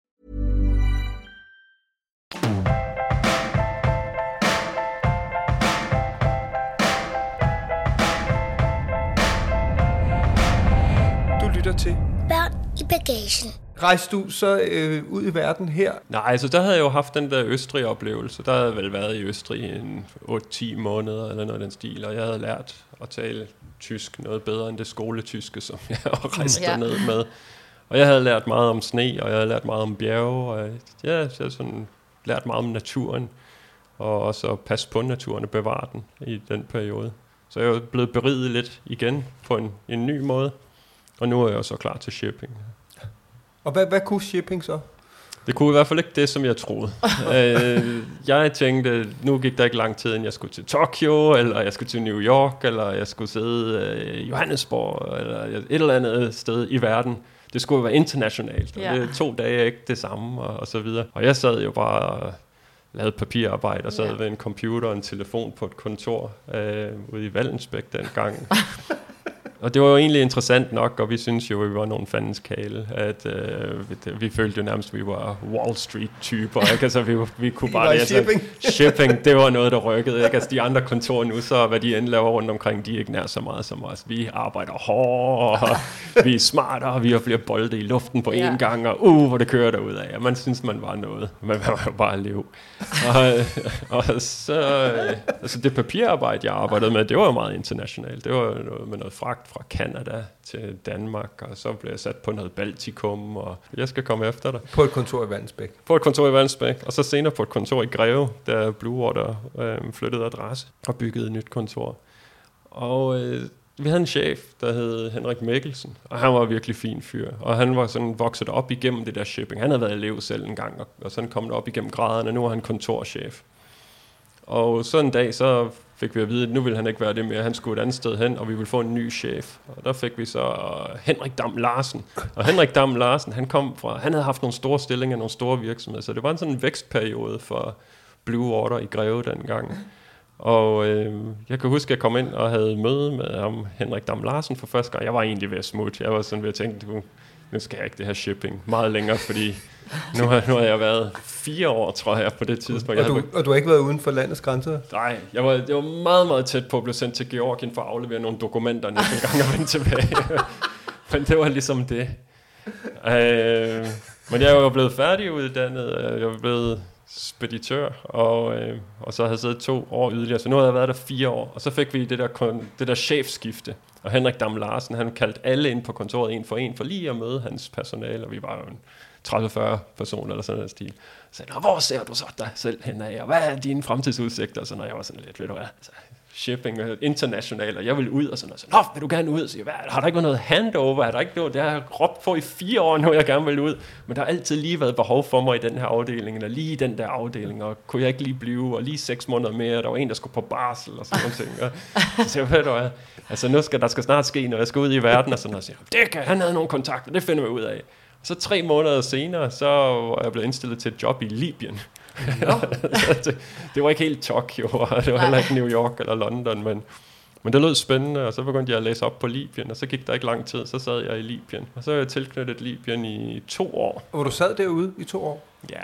Du lytter til. Børn i bagagen. Rejste du så øh, ud i verden her? Nej, altså der havde jeg jo haft den der Østrig-oplevelse. Der havde jeg vel været i Østrig i en 8-10 måneder eller noget af den stil, og jeg havde lært at tale tysk noget bedre end det skoletyske, som jeg rejste Ja. ned med. Og jeg havde lært meget om sne, og jeg havde lært meget om bjerge, og ja, jeg havde sådan lært meget om naturen, og også at passe på naturen og bevare den i den periode. Så jeg er blevet beriget lidt igen på en, en ny måde, og nu er jeg så klar til shipping. Og hvad, hvad kunne shipping så? Det kunne i hvert fald ikke det, som jeg troede. øh, jeg tænkte, nu gik der ikke lang tid, inden jeg skulle til Tokyo, eller jeg skulle til New York, eller jeg skulle sidde øh, i Johannesborg, eller et eller andet sted i verden. Det skulle jo være internationalt, og Ja. det to dage er ikke det samme, og, og så videre. Og jeg sad jo bare og lavede papirarbejde, og sad Ja. ved en computer og en telefon på et kontor øh, ude i Vallensbæk dengang. Og det var jo egentlig interessant nok, og vi synes jo, at vi var nogle fandens kale, at øh, vi, vi følte jo nærmest, at vi var Wall Street-typer, ikke? Altså, vi, vi kunne bare... altså, shipping. shipping, det var noget, der rykkede, ikke? Altså, de andre kontorer nu, så hvad de end laver rundt omkring, de er ikke nær så meget som os. Vi arbejder hårdere, vi er smartere, vi har flere bolde i luften på én Ja. gang, og uh, hvor det kører derud af. Man synes, man var noget, men man var jo bare liv. Og, og så, øh, altså det papirarbejde, jeg arbejdede med, det var jo meget internationalt. Det var noget med noget fragt fra Kanada til Danmark, og så blev jeg sat på noget Baltikum, og jeg skal komme efter dig. På et kontor i Vandsbæk. På et kontor i Vandsbæk, og så senere på et kontor i Greve, der Blue Water øh, flyttede adresse og byggede et nyt kontor. Og øh, vi havde en chef, der hed Henrik Mikkelsen, og han var virkelig fin fyr. Og han var sådan vokset op igennem det der shipping. Han havde været elev selv en gang, og, og sådan kom det op igennem graderne, og nu er han kontorchef. Og så en dag, så fik vi at vide, at nu ville han ikke være det mere. Han skulle et andet sted hen, og vi ville få en ny chef. Og der fik vi så øh, Henrik Dam Larsen. Og Henrik Dam Larsen, han kom fra, han havde haft nogle store stillinger, nogle store virksomheder, så det var en sådan en vækstperiode for Blue Water i Greve dengang. Og øh, jeg kan huske, at jeg kom ind og havde møde med ham, Henrik Dam Larsen, for første gang. Jeg var egentlig ved at smutte. Jeg var sådan ved at tænke, "Nu- nu skal jeg ikke det her shipping meget længere, fordi nu har, nu har jeg været fire år, tror jeg, på det tidspunkt. Jeg Og havde du, og du har ikke været uden for landets grænser? Nej, jeg var, jeg var meget, meget tæt på at blive sendt til Georgien for at aflevere nogle dokumenter næste gang og vende tilbage. men det var ligesom det. Øh, men jeg var blevet færdiguddannet, øh, jeg var blevet speditør, og, øh, og så havde jeg siddet to år yderligere, så nu havde jeg været der fire år, og så fik vi det der, kon- det der chefskifte, og Henrik Dam Larsen, han kaldte alle ind på kontoret en for en, for lige at møde hans personale, og vi var jo en 30-40 personer eller sådan noget stil. Så sagde, "Nå, hvor ser du så dig selv hen af, og hvad er dine fremtidsudsigter? Så når jeg var sådan lidt, ved du hvad, altså, shipping og international, og jeg vil ud, og sådan noget. Så, Nå, vil du gerne ud? Så jeg, hvad, har der ikke været noget handover? Har der ikke noget, det har jeg råbt på i fire år nu, jeg gerne vil ud. Men der har altid lige været behov for mig i den her afdeling, eller lige i den der afdeling, og kunne jeg ikke lige blive, og lige seks måneder mere, der var en, der skulle på barsel, og sådan noget. ting. Og, så siger jeg, ved du hvad, altså nu skal der skal snart ske, når jeg skal ud i verden, og sådan noget. Så jeg, det kan, han havde nogle kontakter, det finder vi ud af. Så tre måneder senere, så var jeg blevet indstillet til et job i Libyen. Så det, det var ikke helt Tokyo, og det var heller ikke New York eller London, men, Men det lød spændende, og så begyndte jeg at læse op på Libyen, og så gik der ikke lang tid, så sad jeg i Libyen. Og så er jeg tilknyttet Libyen i to år. Hvor du sad derude i to år? Ja,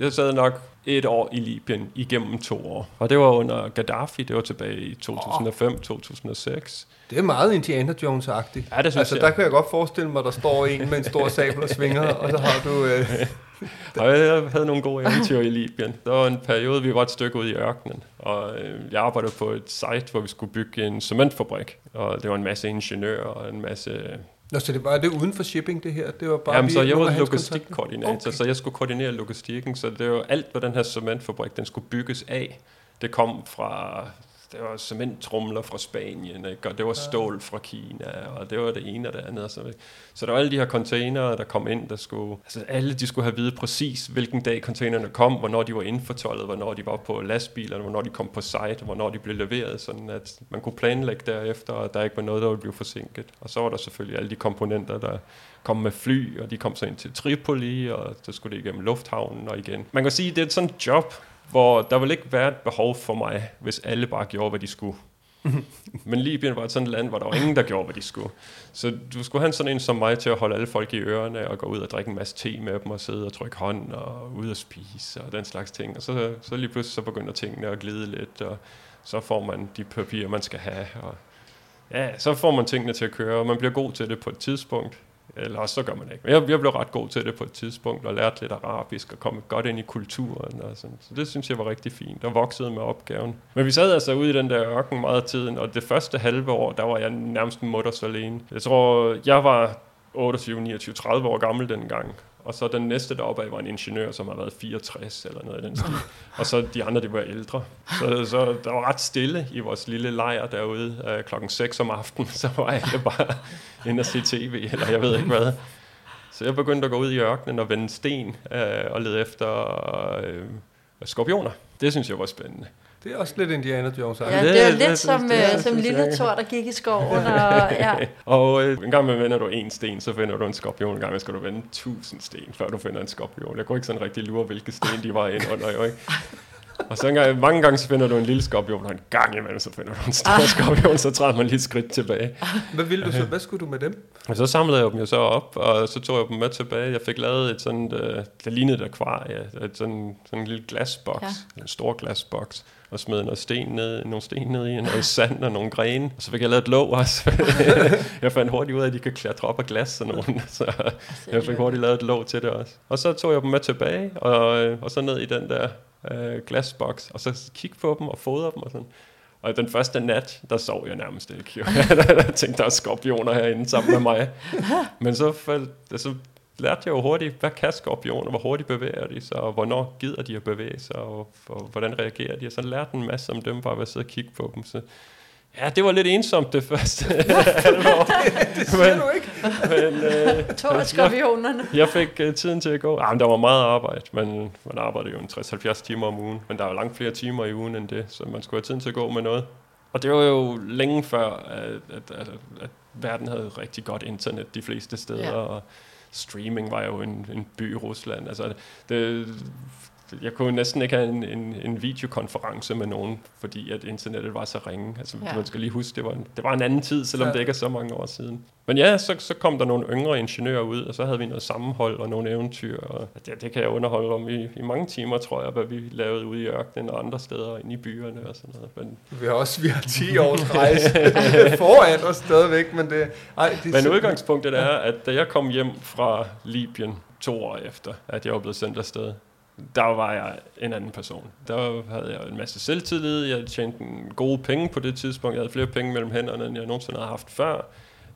jeg sad nok et år i Libyen igennem to år. Og det var under Gaddafi, det var tilbage i 2005-2006. Det er meget Indiana Jones-agtigt. Ja, det synes altså, jeg. der kan jeg godt forestille mig, der står en med en stor sabel og svinger, og så har du... Øh, Og jeg havde nogle gode eventyr i Libyen. Der var en periode, vi var et stykke ude i ørkenen, og øh, jeg arbejdede på et site, hvor vi skulle bygge en cementfabrik. Og det var en masse ingeniører og en masse... Nå, så det var det uden for shipping, det her? Det var bare Jamen, så jeg var logistikkoordinator, okay. så jeg skulle koordinere logistikken, så det var alt, hvad den her cementfabrik, den skulle bygges af. Det kom fra, det var cementtrumler fra Spanien, ikke? og det var stål fra Kina, og det var det ene og det andet. Og så, så der var alle de her containere, der kom ind, der skulle, altså alle de skulle have vide præcis, hvilken dag containerne kom, hvornår de var indfortollet, hvornår de var på lastbilerne, hvornår de kom på site, hvornår de blev leveret, sådan at man kunne planlægge derefter, og der ikke var noget, der ville blive forsinket. Og så var der selvfølgelig alle de komponenter, der kom med fly, og de kom så ind til Tripoli, og så skulle det igennem lufthavnen og igen. Man kan sige, det er et sådan job, hvor der vil ikke være et behov for mig, hvis alle bare gjorde, hvad de skulle. Men Libyen var et sådan et land, hvor der var ingen, der gjorde, hvad de skulle. Så du skulle have sådan en som mig til at holde alle folk i ørerne, og gå ud og drikke en masse te med dem, og sidde og trykke hånd, og ud og spise, og den slags ting. Og så, så lige pludselig så begynder tingene at glide lidt, og så får man de papirer, man skal have, og ja, så får man tingene til at køre, og man bliver god til det på et tidspunkt. Eller også så gør man ikke. Men jeg, jeg blev ret god til det på et tidspunkt, og lærte lidt arabisk, og kom godt ind i kulturen. Og sådan. Så det synes jeg var rigtig fint, og voksede med opgaven. Men vi sad altså ude i den der ørken meget af tiden, og det første halve år, der var jeg nærmest mutters alene. Jeg tror, jeg var 28, 29, 30 år gammel dengang. Og så den næste deroppe var en ingeniør, som har været 64 eller noget i den stil. Og så de andre, de var ældre. Så, så der var ret stille i vores lille lejr derude øh, klokken 6 om aftenen. Så var jeg bare inde og se tv, eller jeg ved ikke hvad. Så jeg begyndte at gå ud i ørkenen og vende sten øh, og lede efter øh, skorpioner. Det synes jeg var spændende. Det er også lidt Indiana Jones. Ja, Ja. det er jo lidt som, det- øh, det som lille. Thor, der gik i skoven. Og, ja. Og øh, en gang med vender du en sten, så finder du en skorpion. En gang skal du vende tusind sten, før du finder en skorpion. Jeg kunne ikke sådan rigtig lure, hvilke sten de var ind under, jo ikke? Og så en gang, mange gange så finder du en lille skorpion, og en gang imellem så finder du en stor skorpion, så træder man lige et skridt tilbage. Hvad ville du så? Hvad skulle du med dem? Og så samlede jeg dem jo så op, og så tog jeg dem med tilbage. Jeg fik lavet et sådan, øh, det lignede et akvarie, et sådan, sådan en lille glasboks, Ja. en stor glasboks, og smed noget sten ned, nogle sten ned i, noget sand og nogle grene. Og så fik jeg lavet et låg også. jeg fandt hurtigt ud af, at de kan klatre op af glas, sådan nogen. Så jeg fik hurtigt lavet et låg til det også. Og så tog jeg dem med tilbage, og, og så ned i den der øh, glasboks, og så kigge på dem og fodre dem og sådan. Og den første nat, der sov jeg nærmest ikke. Jeg tænkte, der er skorpioner herinde sammen med mig. Men så, faldt, så lærte jeg jo hurtigt, hvad kan skorpioner, hvor hurtigt bevæger de sig, og hvornår gider de at bevæge sig, og, og hvordan reagerer de. Og så lærte en masse om dem, bare ved at sidde og kigge på dem. Så ja, det var lidt ensomt det første halvår. Det siger du ikke. Men, øh, To af skorpionerne. jeg fik uh, tiden til at gå. Ah, men der var meget arbejde, men man arbejdede jo en 60-70 timer om ugen. Men der var langt flere timer i ugen end det, så man skulle have tiden til at gå med noget. Og det var jo længe før, at, at, at, at verden havde rigtig godt internet de fleste steder, ja. og streaming var jo en, en by i Rusland. Altså, det, jeg kunne næsten ikke have en, en, en videokonference med nogen, fordi at internettet var så ringe. Altså, Ja. Man skal lige huske, det var en, det var en anden tid, selvom ja. det ikke er så mange år siden. Men ja, så, så kom der nogle yngre ingeniører ud, og så havde vi noget sammenhold og nogle eventyr. Og det, det kan jeg underholde om i, i mange timer, tror jeg, hvad vi lavede ude i ørkenen og andre steder inde i byerne og sådan noget. Men, Vi har også vi har 10 års rejse foran os stadigvæk, men det, ej, det men simpelthen- udgangspunktet er, at da jeg kom hjem fra Libyen to år efter, at jeg var blevet sendt afsted, der var jeg en anden person. Der havde jeg en masse selvtillid, jeg tjente en gode penge på det tidspunkt, jeg havde flere penge mellem hænderne, end jeg nogensinde havde haft før.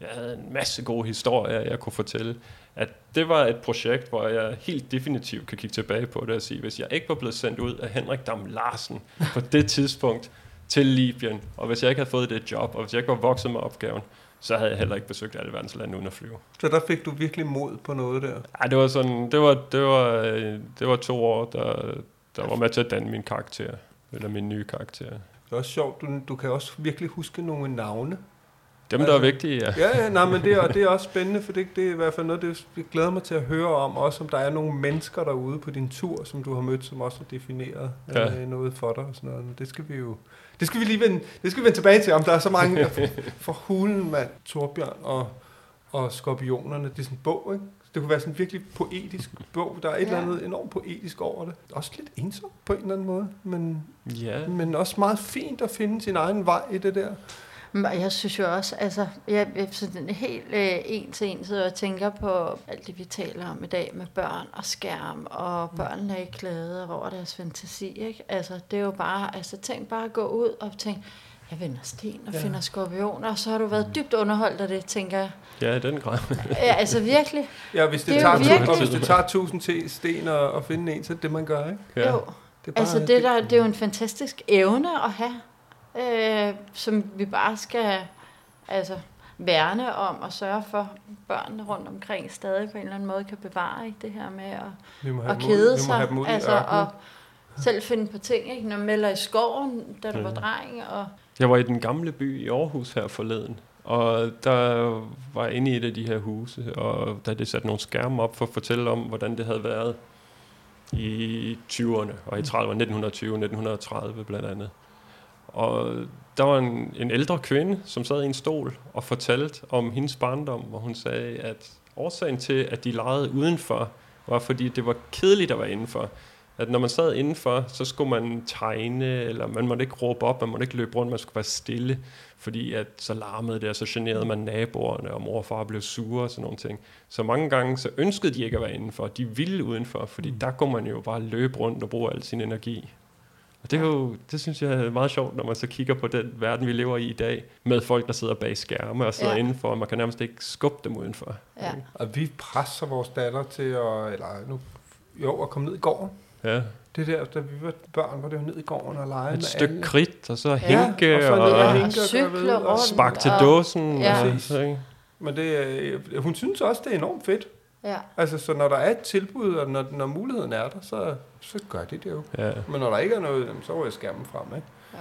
Jeg havde en masse gode historier, jeg kunne fortælle. At det var et projekt, hvor jeg helt definitivt kan kigge tilbage på det og sige, hvis jeg ikke var blevet sendt ud af Henrik Dam Larsen på det tidspunkt til Libyen, og hvis jeg ikke havde fået det job, og hvis jeg ikke var vokset med opgaven, så havde jeg heller ikke besøgt alle verdens lande uden at flyve. Så der fik du virkelig mod på noget der. Ej, det var sådan, det var, det var, det var to år, der, der var med til at danne min karakter, eller min nye karakter. Det er også sjovt, du, du kan også virkelig huske nogle navne. Dem, der er vigtige, ja. Ja, ja nej, men det er, det er også spændende, for det, det er i hvert fald noget, det jeg glæder mig til at høre om, også om der er nogle mennesker derude på din tur, som du har mødt, som også har defineret Ja. øh, noget for dig og sådan noget. Men det skal vi jo det skal vi lige vende, det skal vi vende tilbage til, om der er så mange for hulen, mand, Torbjørn og, og skorpionerne. Det er sådan en bog, ikke? Det kunne være sådan en virkelig poetisk bog. Der er et eller Ja. andet enormt poetisk over det. Også lidt ensomt på en eller anden måde, men, Ja, men også meget fint at finde sin egen vej i det der. Men Jeg synes jo også, altså, jeg er sådan helt øh, en til en, så jeg tænker på alt det, vi taler om i dag med børn og skærm, og børnene er ikke glade over deres fantasi, ikke? Altså, det er jo bare, altså, tænk bare at gå ud og tænke, jeg vender sten og Ja. finder skorpioner, og så har du været dybt underholdt af det, tænker jeg. ja, i den grad. Ja, altså virkelig. Ja, hvis det, Det er tager, virkelig- og hvis det tager tusind te- sten at, at finde en, så er det det, man gør, ikke? Ja. Jo. Det er Altså, det, der, det er jo en fantastisk evne at have, øh, som vi bare skal altså, værne om og sørge for, at børnene rundt omkring stadig på en eller anden måde kan bevare ikke? det her med at, vi må at kede mod, vi må sig. have dem ud i Altså, og selv finde på ting. Ikke? Når man melder i skoven, da du Ja. var dreng. Og, Jeg var i den gamle by i Aarhus her forleden, og der var jeg inde i et af de her huse, og da det satte nogle skærme op for at fortælle om, hvordan det havde været i 20'erne og i 30'erne, 1920 1930 blandt andet. Og der var en, en ældre kvinde, som sad i en stol og fortalte om hendes barndom, hvor hun sagde, at årsagen til, at de legede udenfor, var fordi det var kedeligt at være indenfor. At når man sad indenfor, så skulle man tegne, eller man måtte ikke råbe op, man måtte ikke løbe rundt, man skulle være stille, fordi at så larmede det, og så generede man naboerne, og mor og far blev sure og sådan nogle ting. Så mange gange, så ønskede de ikke at være indenfor, de ville udenfor, fordi der kunne man jo bare løbe rundt og bruge al sin energi. Og det, er jo, det synes jeg er meget sjovt, når man så kigger på den verden, vi lever i i dag, med folk, der sidder bag skærme og sidder ja. Ja. indenfor, og man kan nærmest ikke skubbe dem udenfor. ja. Og vi presser vores datter til at, eller nu, jo, at komme ned i gården. Ja. Det der, da vi var børn, var det jo ned i gården og lege Et med stykke alle. kridt, og så Ja, hænke, og så ned og, og og hænke. Og cykle og rundt. spark til og- dåsen. Ja. Og, så, ikke? Men det, øh, hun synes også, det er enormt fedt. Ja. Altså, så når der er et tilbud, og når, når muligheden er der, så, så gør de det jo. Ja. Men når der ikke er noget, så er jeg skærmen frem, ikke? Ja.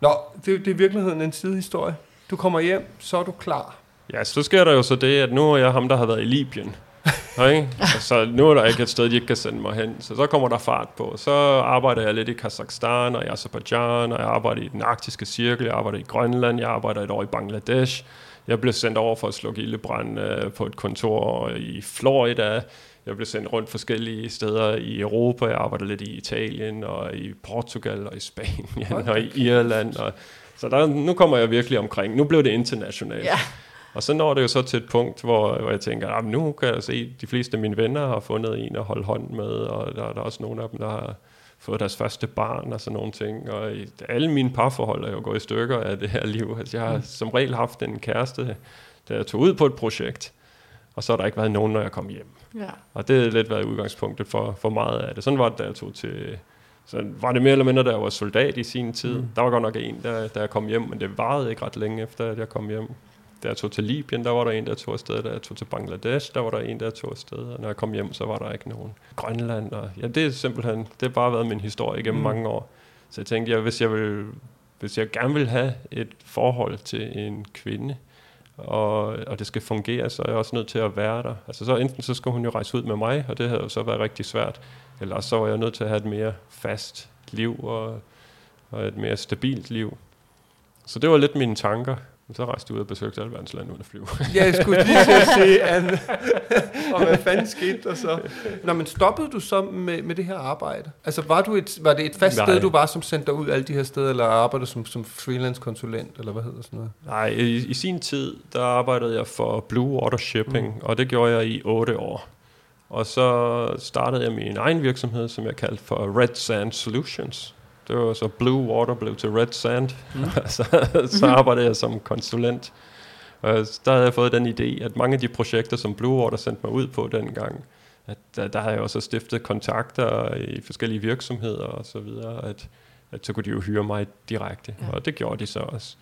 Nå, det, det er i virkeligheden en sidehistorie. Du kommer hjem, så er du klar. Ja, så sker der jo så det, at nu er jeg ham, der har været i Libyen. ikke? Så nu er der ikke et sted, de ikke kan sende mig hen. Så så kommer der fart på. Så arbejder jeg lidt i Kazakhstan og i Azerbaijan, og jeg arbejder i den arktiske cirkel, jeg arbejder i Grønland, jeg arbejder et år i Bangladesh. Jeg blev sendt over for at slukke ildebrand øh, på et kontor i Florida. Jeg blev sendt rundt forskellige steder i Europa. Jeg arbejder lidt i Italien og i Portugal og i Spanien og i Irland. Og, så der, nu kommer jeg virkelig omkring. Nu blev det internationalt. Ja. Og så når det jo så til et punkt, hvor, hvor jeg tænker, at nu kan jeg se, at de fleste af mine venner har fundet en at holde hånd med, og der, der er også nogle af dem, der har fået deres første barn og sådan nogle ting. Og i, alle mine parforhold er jo gået i stykker af det her liv. Altså, jeg har som regel haft en kæreste, der tog ud på et projekt, og så har der ikke været nogen, når jeg kom hjem. Ja. Og det har lidt været udgangspunktet for, for meget af det. Sådan var det, da jeg tog til... Så var det mere eller mindre, da jeg var soldat i sin tid. Mm. Der var godt nok en, der, da jeg kom hjem, men det varede ikke ret længe efter, at jeg kom hjem. Da jeg tog til Libyen, der var der en, der tog afsted. Da jeg tog til Bangladesh, der var der en, der tog afsted. Og når jeg kom hjem, så var der ikke nogen. Grønland, og ja, det er simpelthen, det har bare været min historie igennem mm. mange år. Så jeg tænkte, ja, hvis jeg vil, hvis jeg gerne vil have et forhold til en kvinde, og, og det skal fungere, så er jeg også nødt til at være der. Altså så enten så skulle hun jo rejse ud med mig, og det havde jo så været rigtig svært, eller så var jeg nødt til at have et mere fast liv og, og et mere stabilt liv. Så det var lidt mine tanker. Men så rejste jeg ud og besøgte alle verdens lande uden at flyve. Ja, jeg skulle lige til at se, Anne. og hvad fanden skete der så? Nå, men stoppede du så med, med det her arbejde? Altså, var, du et, var det et fast Nej. sted, du var, som sendte dig ud alle de her steder, eller arbejdede som, som freelance-konsulent, eller hvad hedder sådan noget? Nej, i, i sin tid, der arbejdede jeg for Blue Water Shipping, mm. og det gjorde jeg i otte år. Og så startede jeg min egen virksomhed, som jeg kaldte for Red Sand Solutions. Det var så Blue Water blev til Red Sand. Mm. så, så arbejdede jeg som konsulent. Og der havde jeg fået den idé, at mange af de projekter, som Blue Water sendte mig ud på dengang, at der, der har jeg også stiftet kontakter i forskellige virksomheder og så videre, at, at så kunne de jo hyre mig direkte, ja. og det gjorde de så også.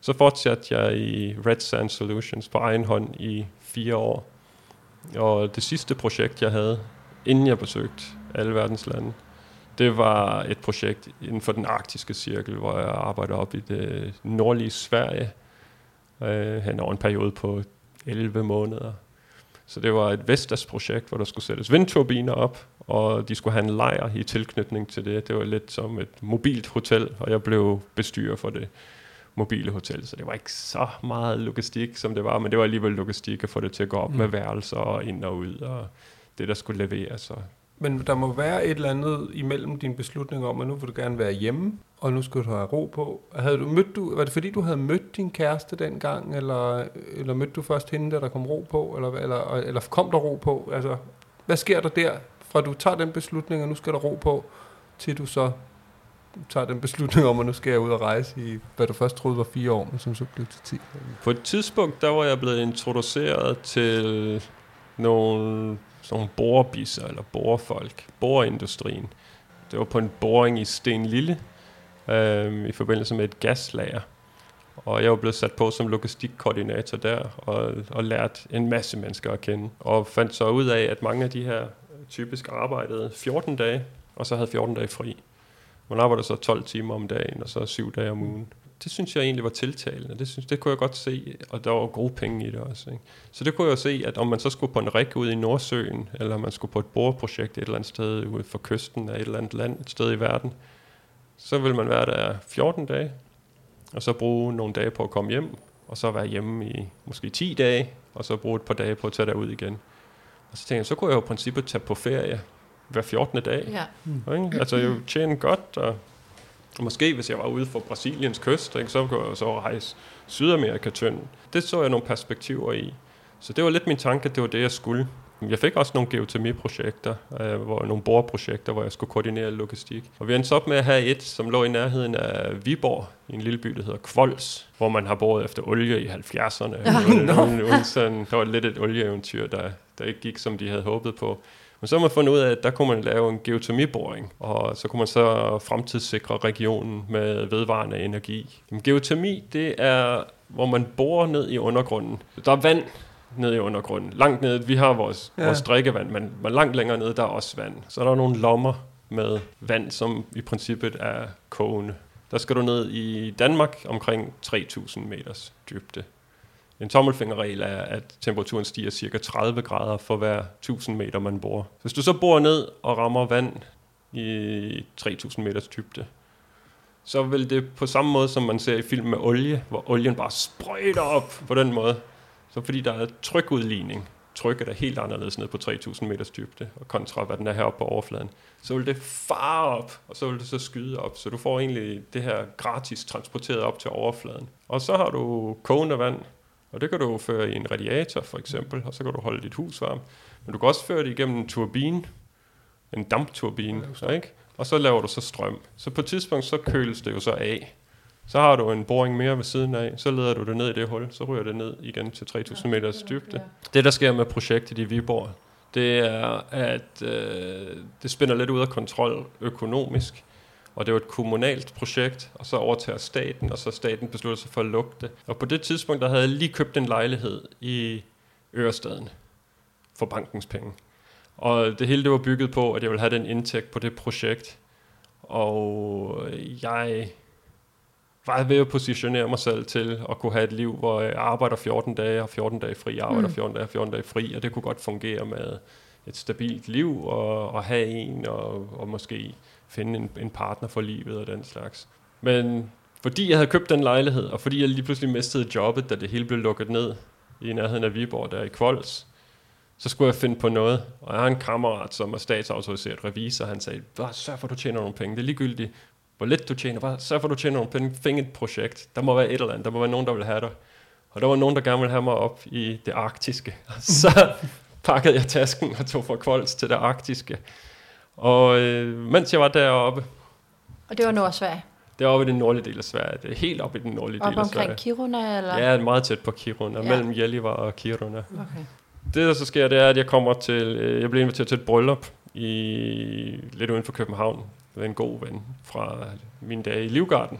Så fortsatte jeg i Red Sand Solutions på egen hånd i fire år. Og det sidste projekt, jeg havde, inden jeg besøgte alle verdens lande, det var et projekt inden for den arktiske cirkel, hvor jeg arbejder op i det nordlige Sverige. øh, hen over en periode på 11 måneder. Så det var et Vestas-projekt, hvor der skulle sættes vindturbiner op, og de skulle have en lejr i tilknytning til det. Det var lidt som et mobilt hotel, og jeg blev bestyrer for det mobile hotel, så det var ikke så meget logistik, som det var, men det var alligevel logistik at få det til at gå op mm. med værelser og ind og ud, og det, der skulle leveres. Og men der må være et eller andet imellem din beslutning om, at nu vil du gerne være hjemme, og nu skal du have ro på. Havde du mødt du, var det fordi, du havde mødt din kæreste dengang, eller, eller mødte du først hende, da der kom ro på, eller, eller, eller kom der ro på? Altså, hvad sker der der, fra du tager den beslutning, og nu skal der ro på, til du så tager den beslutning om, at nu skal jeg ud og rejse i, hvad du først troede var fire år, men som så blev til 10. På et tidspunkt, der var jeg blevet introduceret til nogle, sådan nogle borebisser, eller borefolk, boreindustrien. Det var på en boring i Sten Lille, øh, i forbindelse med et gaslager. Og jeg var blevet sat på som logistikkoordinator der, og, og lært en masse mennesker at kende. Og fandt så ud af, at mange af de her typisk arbejdede 14 dage, og så havde 14 dage fri. Man arbejder så 12 timer om dagen, og så 7 dage om ugen. Det synes jeg egentlig var tiltalende. Det, synes, det kunne jeg godt se, og der var gode penge i det også. Ikke? Så det kunne jeg se, at om man så skulle på en række ud i Nordsøen, eller man skulle på et boreprojekt et eller andet sted ude for kysten af et eller andet land, et sted i verden, så vil man være der 14 dage, og så bruge nogle dage på at komme hjem, og så være hjemme i måske 10 dage, og så bruge et par dage på at tage derud igen. Og så tænkte jeg, så kunne jeg jo i princippet tage på ferie hver 14. dag. Ja. Ikke? Altså jeg tjene godt, og måske hvis jeg var ude for Brasiliens kyst, ikke, så kunne jeg så rejse Sydamerika tynd. Det så jeg nogle perspektiver i. Så det var lidt min tanke, at det var det, jeg skulle. Jeg fik også nogle geotermiprojekter, øh, hvor, nogle boreprojekter, hvor jeg skulle koordinere logistik. Og vi endte op med at have et, som lå i nærheden af Viborg, i en lille by, der hedder Kvols, hvor man har boret efter olie i 70'erne. Ja, sådan, der var lidt et olieeventyr, der, der ikke gik, som de havde håbet på. Men så har man fundet ud af, at der kunne man lave en geotermiboring, og så kunne man så fremtidssikre regionen med vedvarende energi. Men geotermi, det er, hvor man borer ned i undergrunden. Der er vand ned i undergrunden. Langt ned, vi har vores, ja. vores drikkevand, men, men langt længere ned, der er også vand. Så der er nogle lommer med vand, som i princippet er kogende. Der skal du ned i Danmark omkring 3000 meters dybde. En tommelfingerregel er, at temperaturen stiger cirka 30 grader for hver 1000 meter, man bor. Hvis du så bor ned og rammer vand i 3000 meters dybde, så vil det på samme måde, som man ser i film med olie, hvor olien bare sprøjter op på den måde. Så fordi der er trykudligning, trykket er helt anderledes ned på 3000 meters dybde, og kontra hvad den er heroppe på overfladen, så vil det fare op, og så vil det så skyde op. Så du får egentlig det her gratis transporteret op til overfladen. Og så har du kogende vand, og det kan du føre i en radiator for eksempel, og så kan du holde dit hus varmt. Men du kan også føre det igennem en turbine, en dampturbine, ja, ikke? og så laver du så strøm. Så på et tidspunkt, så køles det jo så af. Så har du en boring mere ved siden af, så leder du det ned i det hul, så ryger det ned igen til 3000 meters dybde. Det, der sker med projektet i Viborg, det er, at øh, det spænder lidt ud af kontrol økonomisk. Og det var et kommunalt projekt, og så overtager staten, og så staten beslutter sig for at lukke det. Og på det tidspunkt, der havde jeg lige købt en lejlighed i Ørestaden for bankens penge. Og det hele det var bygget på, at jeg ville have den indtægt på det projekt. Og jeg var ved at positionere mig selv til at kunne have et liv, hvor jeg arbejder 14 dage og 14 dage fri, arbejder 14 dage og 14 dage fri, og det kunne godt fungere med et stabilt liv og, og have en og, og måske finde en, en partner for livet og den slags. Men fordi jeg havde købt den lejlighed, og fordi jeg lige pludselig mistede jobbet, da det hele blev lukket ned i nærheden af Viborg, der i Kvols, så skulle jeg finde på noget. Og jeg har en kammerat, som er statsautoriseret revisor, han sagde, bare sørg for, at du tjener nogle penge. Det er ligegyldigt, hvor lidt du tjener. Bare sørg for, at du tjener nogle penge. Find et projekt. Der må være et eller andet. Der må være nogen, der vil have dig. Og der var nogen, der gerne ville have mig op i det arktiske. så pakkede jeg tasken og tog fra Kvols til det arktiske. Og øh, mens jeg var deroppe... Og det var Nordsverige? Det er oppe i den nordlige del af Sverige. Det er helt oppe i den nordlige Op del af Sverige. omkring Kiruna, eller? Ja, meget tæt på Kiruna. Ja. Mellem Gällivare og Kiruna. Okay. Det, der så sker, det er, at jeg kommer til... øh, Jeg bliver inviteret til et bryllup i lidt uden for København. Det er en god ven fra mine dage i Livgarden.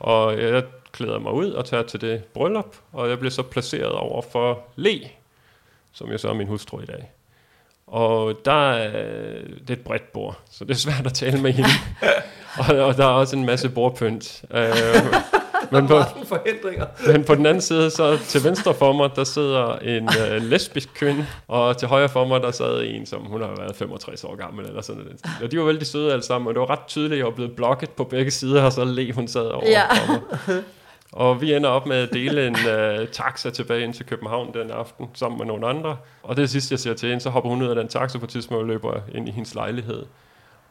Og jeg klæder mig ud og tager til det bryllup, og jeg bliver så placeret over for Le, som jo så er min hustru i dag. Og der er, det er et bredt bord, så det er svært at tale med hende. og, og der er også en masse bordpynt. Øh, Men på, men på den anden side, så til venstre for mig, der sidder en øh, lesbisk kvinde, og til højre for mig, der sad en, som hun har været 65 år gammel, eller sådan noget. Og de var vældig søde alle sammen, og det var ret tydeligt, at jeg var blevet blokket på begge sider, og så le hun sad over Ja. for mig. Og vi ender op med at dele en øh, taxa tilbage ind til København den aften, sammen med nogle andre. Og det sidste, jeg ser til hende, så hopper hun ud af den taxa på et tidspunkt og løber ind i hendes lejlighed.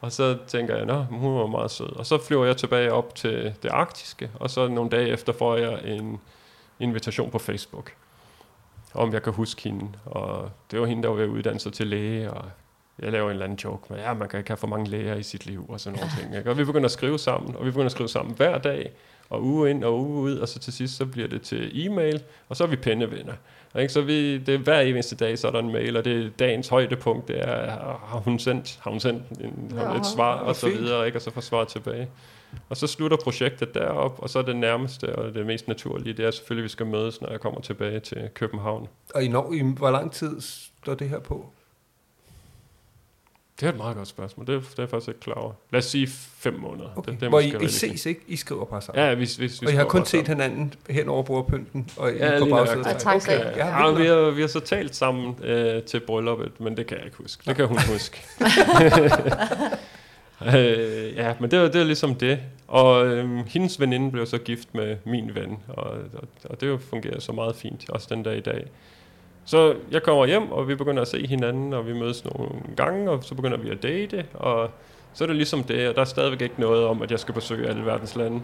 Og så tænker jeg, at hun var meget sød. Og så flyver jeg tilbage op til det arktiske, og så nogle dage efter får jeg en invitation på Facebook, om jeg kan huske hende. Og det var hende, der var ved at uddanne sig til læge, og jeg laver en eller anden joke med, ja, man kan ikke have for mange læger i sit liv, og sådan nogle ting. Ikke? Og vi begynder at skrive sammen, og vi begynder at skrive sammen hver dag, og uge ind og uge ud, og så til sidst, så bliver det til e-mail, og så er vi pennevenner. Ikke? Så vi, det er hver eneste dag, så er der en mail, og det er dagens højdepunkt, det er, har hun sendt, har hun sendt en, Nå, et svar, og så fint. videre, ikke? og så får svaret tilbage. Og så slutter projektet derop, og så er det nærmeste og det mest naturlige, det er selvfølgelig, at vi skal mødes, når jeg kommer tilbage til København. Og i, når, i hvor lang tid står det her på? Det er et meget godt spørgsmål. Det er, det er jeg faktisk ikke klar over. Lad os sige fem måneder. Okay. Det, det er Hvor I, måske I ses ikke? I skriver bare sammen? Ja, hvis, hvis, hvis og I har kun set hinanden hen over bordpynten, og I Ja, på lige bagsiden. Og taxa. Okay. Ja, Ja, ja, vi, har, vi har så talt sammen øh, til brylluppet, men det kan jeg ikke huske. Det kan hun huske. øh, ja, men det var, det var ligesom det. Og øh, hendes veninde blev så gift med min ven, og, og, og det jo fungerer så meget fint, også den dag i dag. Så jeg kommer hjem, og vi begynder at se hinanden, og vi mødes nogle gange, og så begynder vi at date, og så er det ligesom det, og der er stadigvæk ikke noget om, at jeg skal besøge alle verdens lande.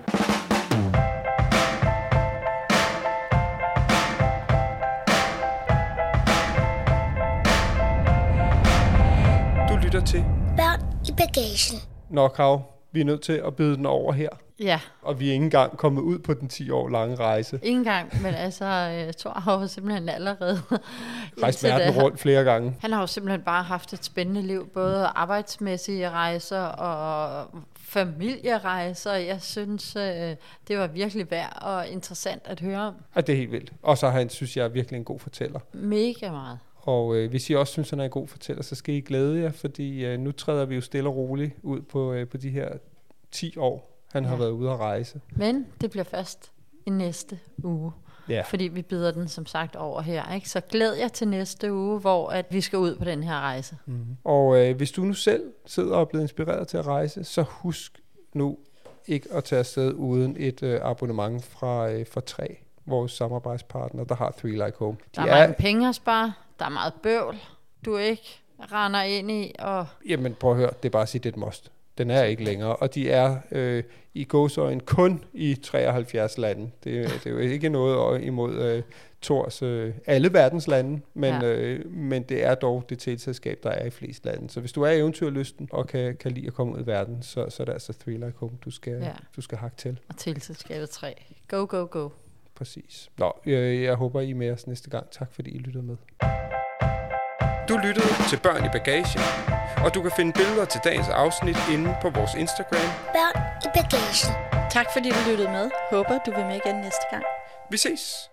Du lytter til Børn i bagagen. Nå, Kav, vi er nødt til at byde den over her. Ja, Og vi er ikke engang kommet ud på den 10 år lange rejse. ikke engang, men altså, øh, Thor har jo simpelthen allerede... Rejst verden rundt flere gange. Han har jo simpelthen bare haft et spændende liv, både arbejdsmæssige rejser og familierejser. Jeg synes, øh, det var virkelig værd og interessant at høre om. Og det er helt vildt. Og så er han, synes jeg, er virkelig en god fortæller. Mega meget. Og øh, hvis I også synes, han er en god fortæller, så skal I glæde jer, fordi øh, nu træder vi jo stille og roligt ud på, øh, på de her 10 år, han ja. har været ude at rejse. Men det bliver først i næste uge, Ja. fordi vi byder den som sagt over her. Ikke? Så glæd jer til næste uge, hvor at vi skal ud på den her rejse. Mm-hmm. Og øh, hvis du nu selv sidder og er blevet inspireret til at rejse, så husk nu ikke at tage afsted uden et øh, abonnement fra, øh, fra 3, vores samarbejdspartner, der har Three Like Home. Der er, er mange penge at spare, der er meget bøvl, du ikke render ind i, og Jamen prøv at høre, det er bare at sige, det er et must. Den er ikke længere, og de er øh, i gåsøjen kun i 73 lande. Det, det er jo ikke noget imod øh, Tors øh, alle verdens lande, men, Ja. øh, men det er dog det teleselskab, der er i flest lande. Så hvis du er eventyrlysten og kan, kan lide at komme ud i verden, så, så er det altså Like Home, du skal, Ja. du skal hakke til. og tilselskabet 3. Go, go, go. Præcis. Nå, jeg, jeg håber, I er med os næste gang. Tak fordi I lyttede med. Du lyttede til Børn i Bagagen, og du kan finde billeder til dagens afsnit inde på vores Instagram. Børn i bagagen. Tak fordi du lyttede med. Håber du vil med igen næste gang. Vi ses!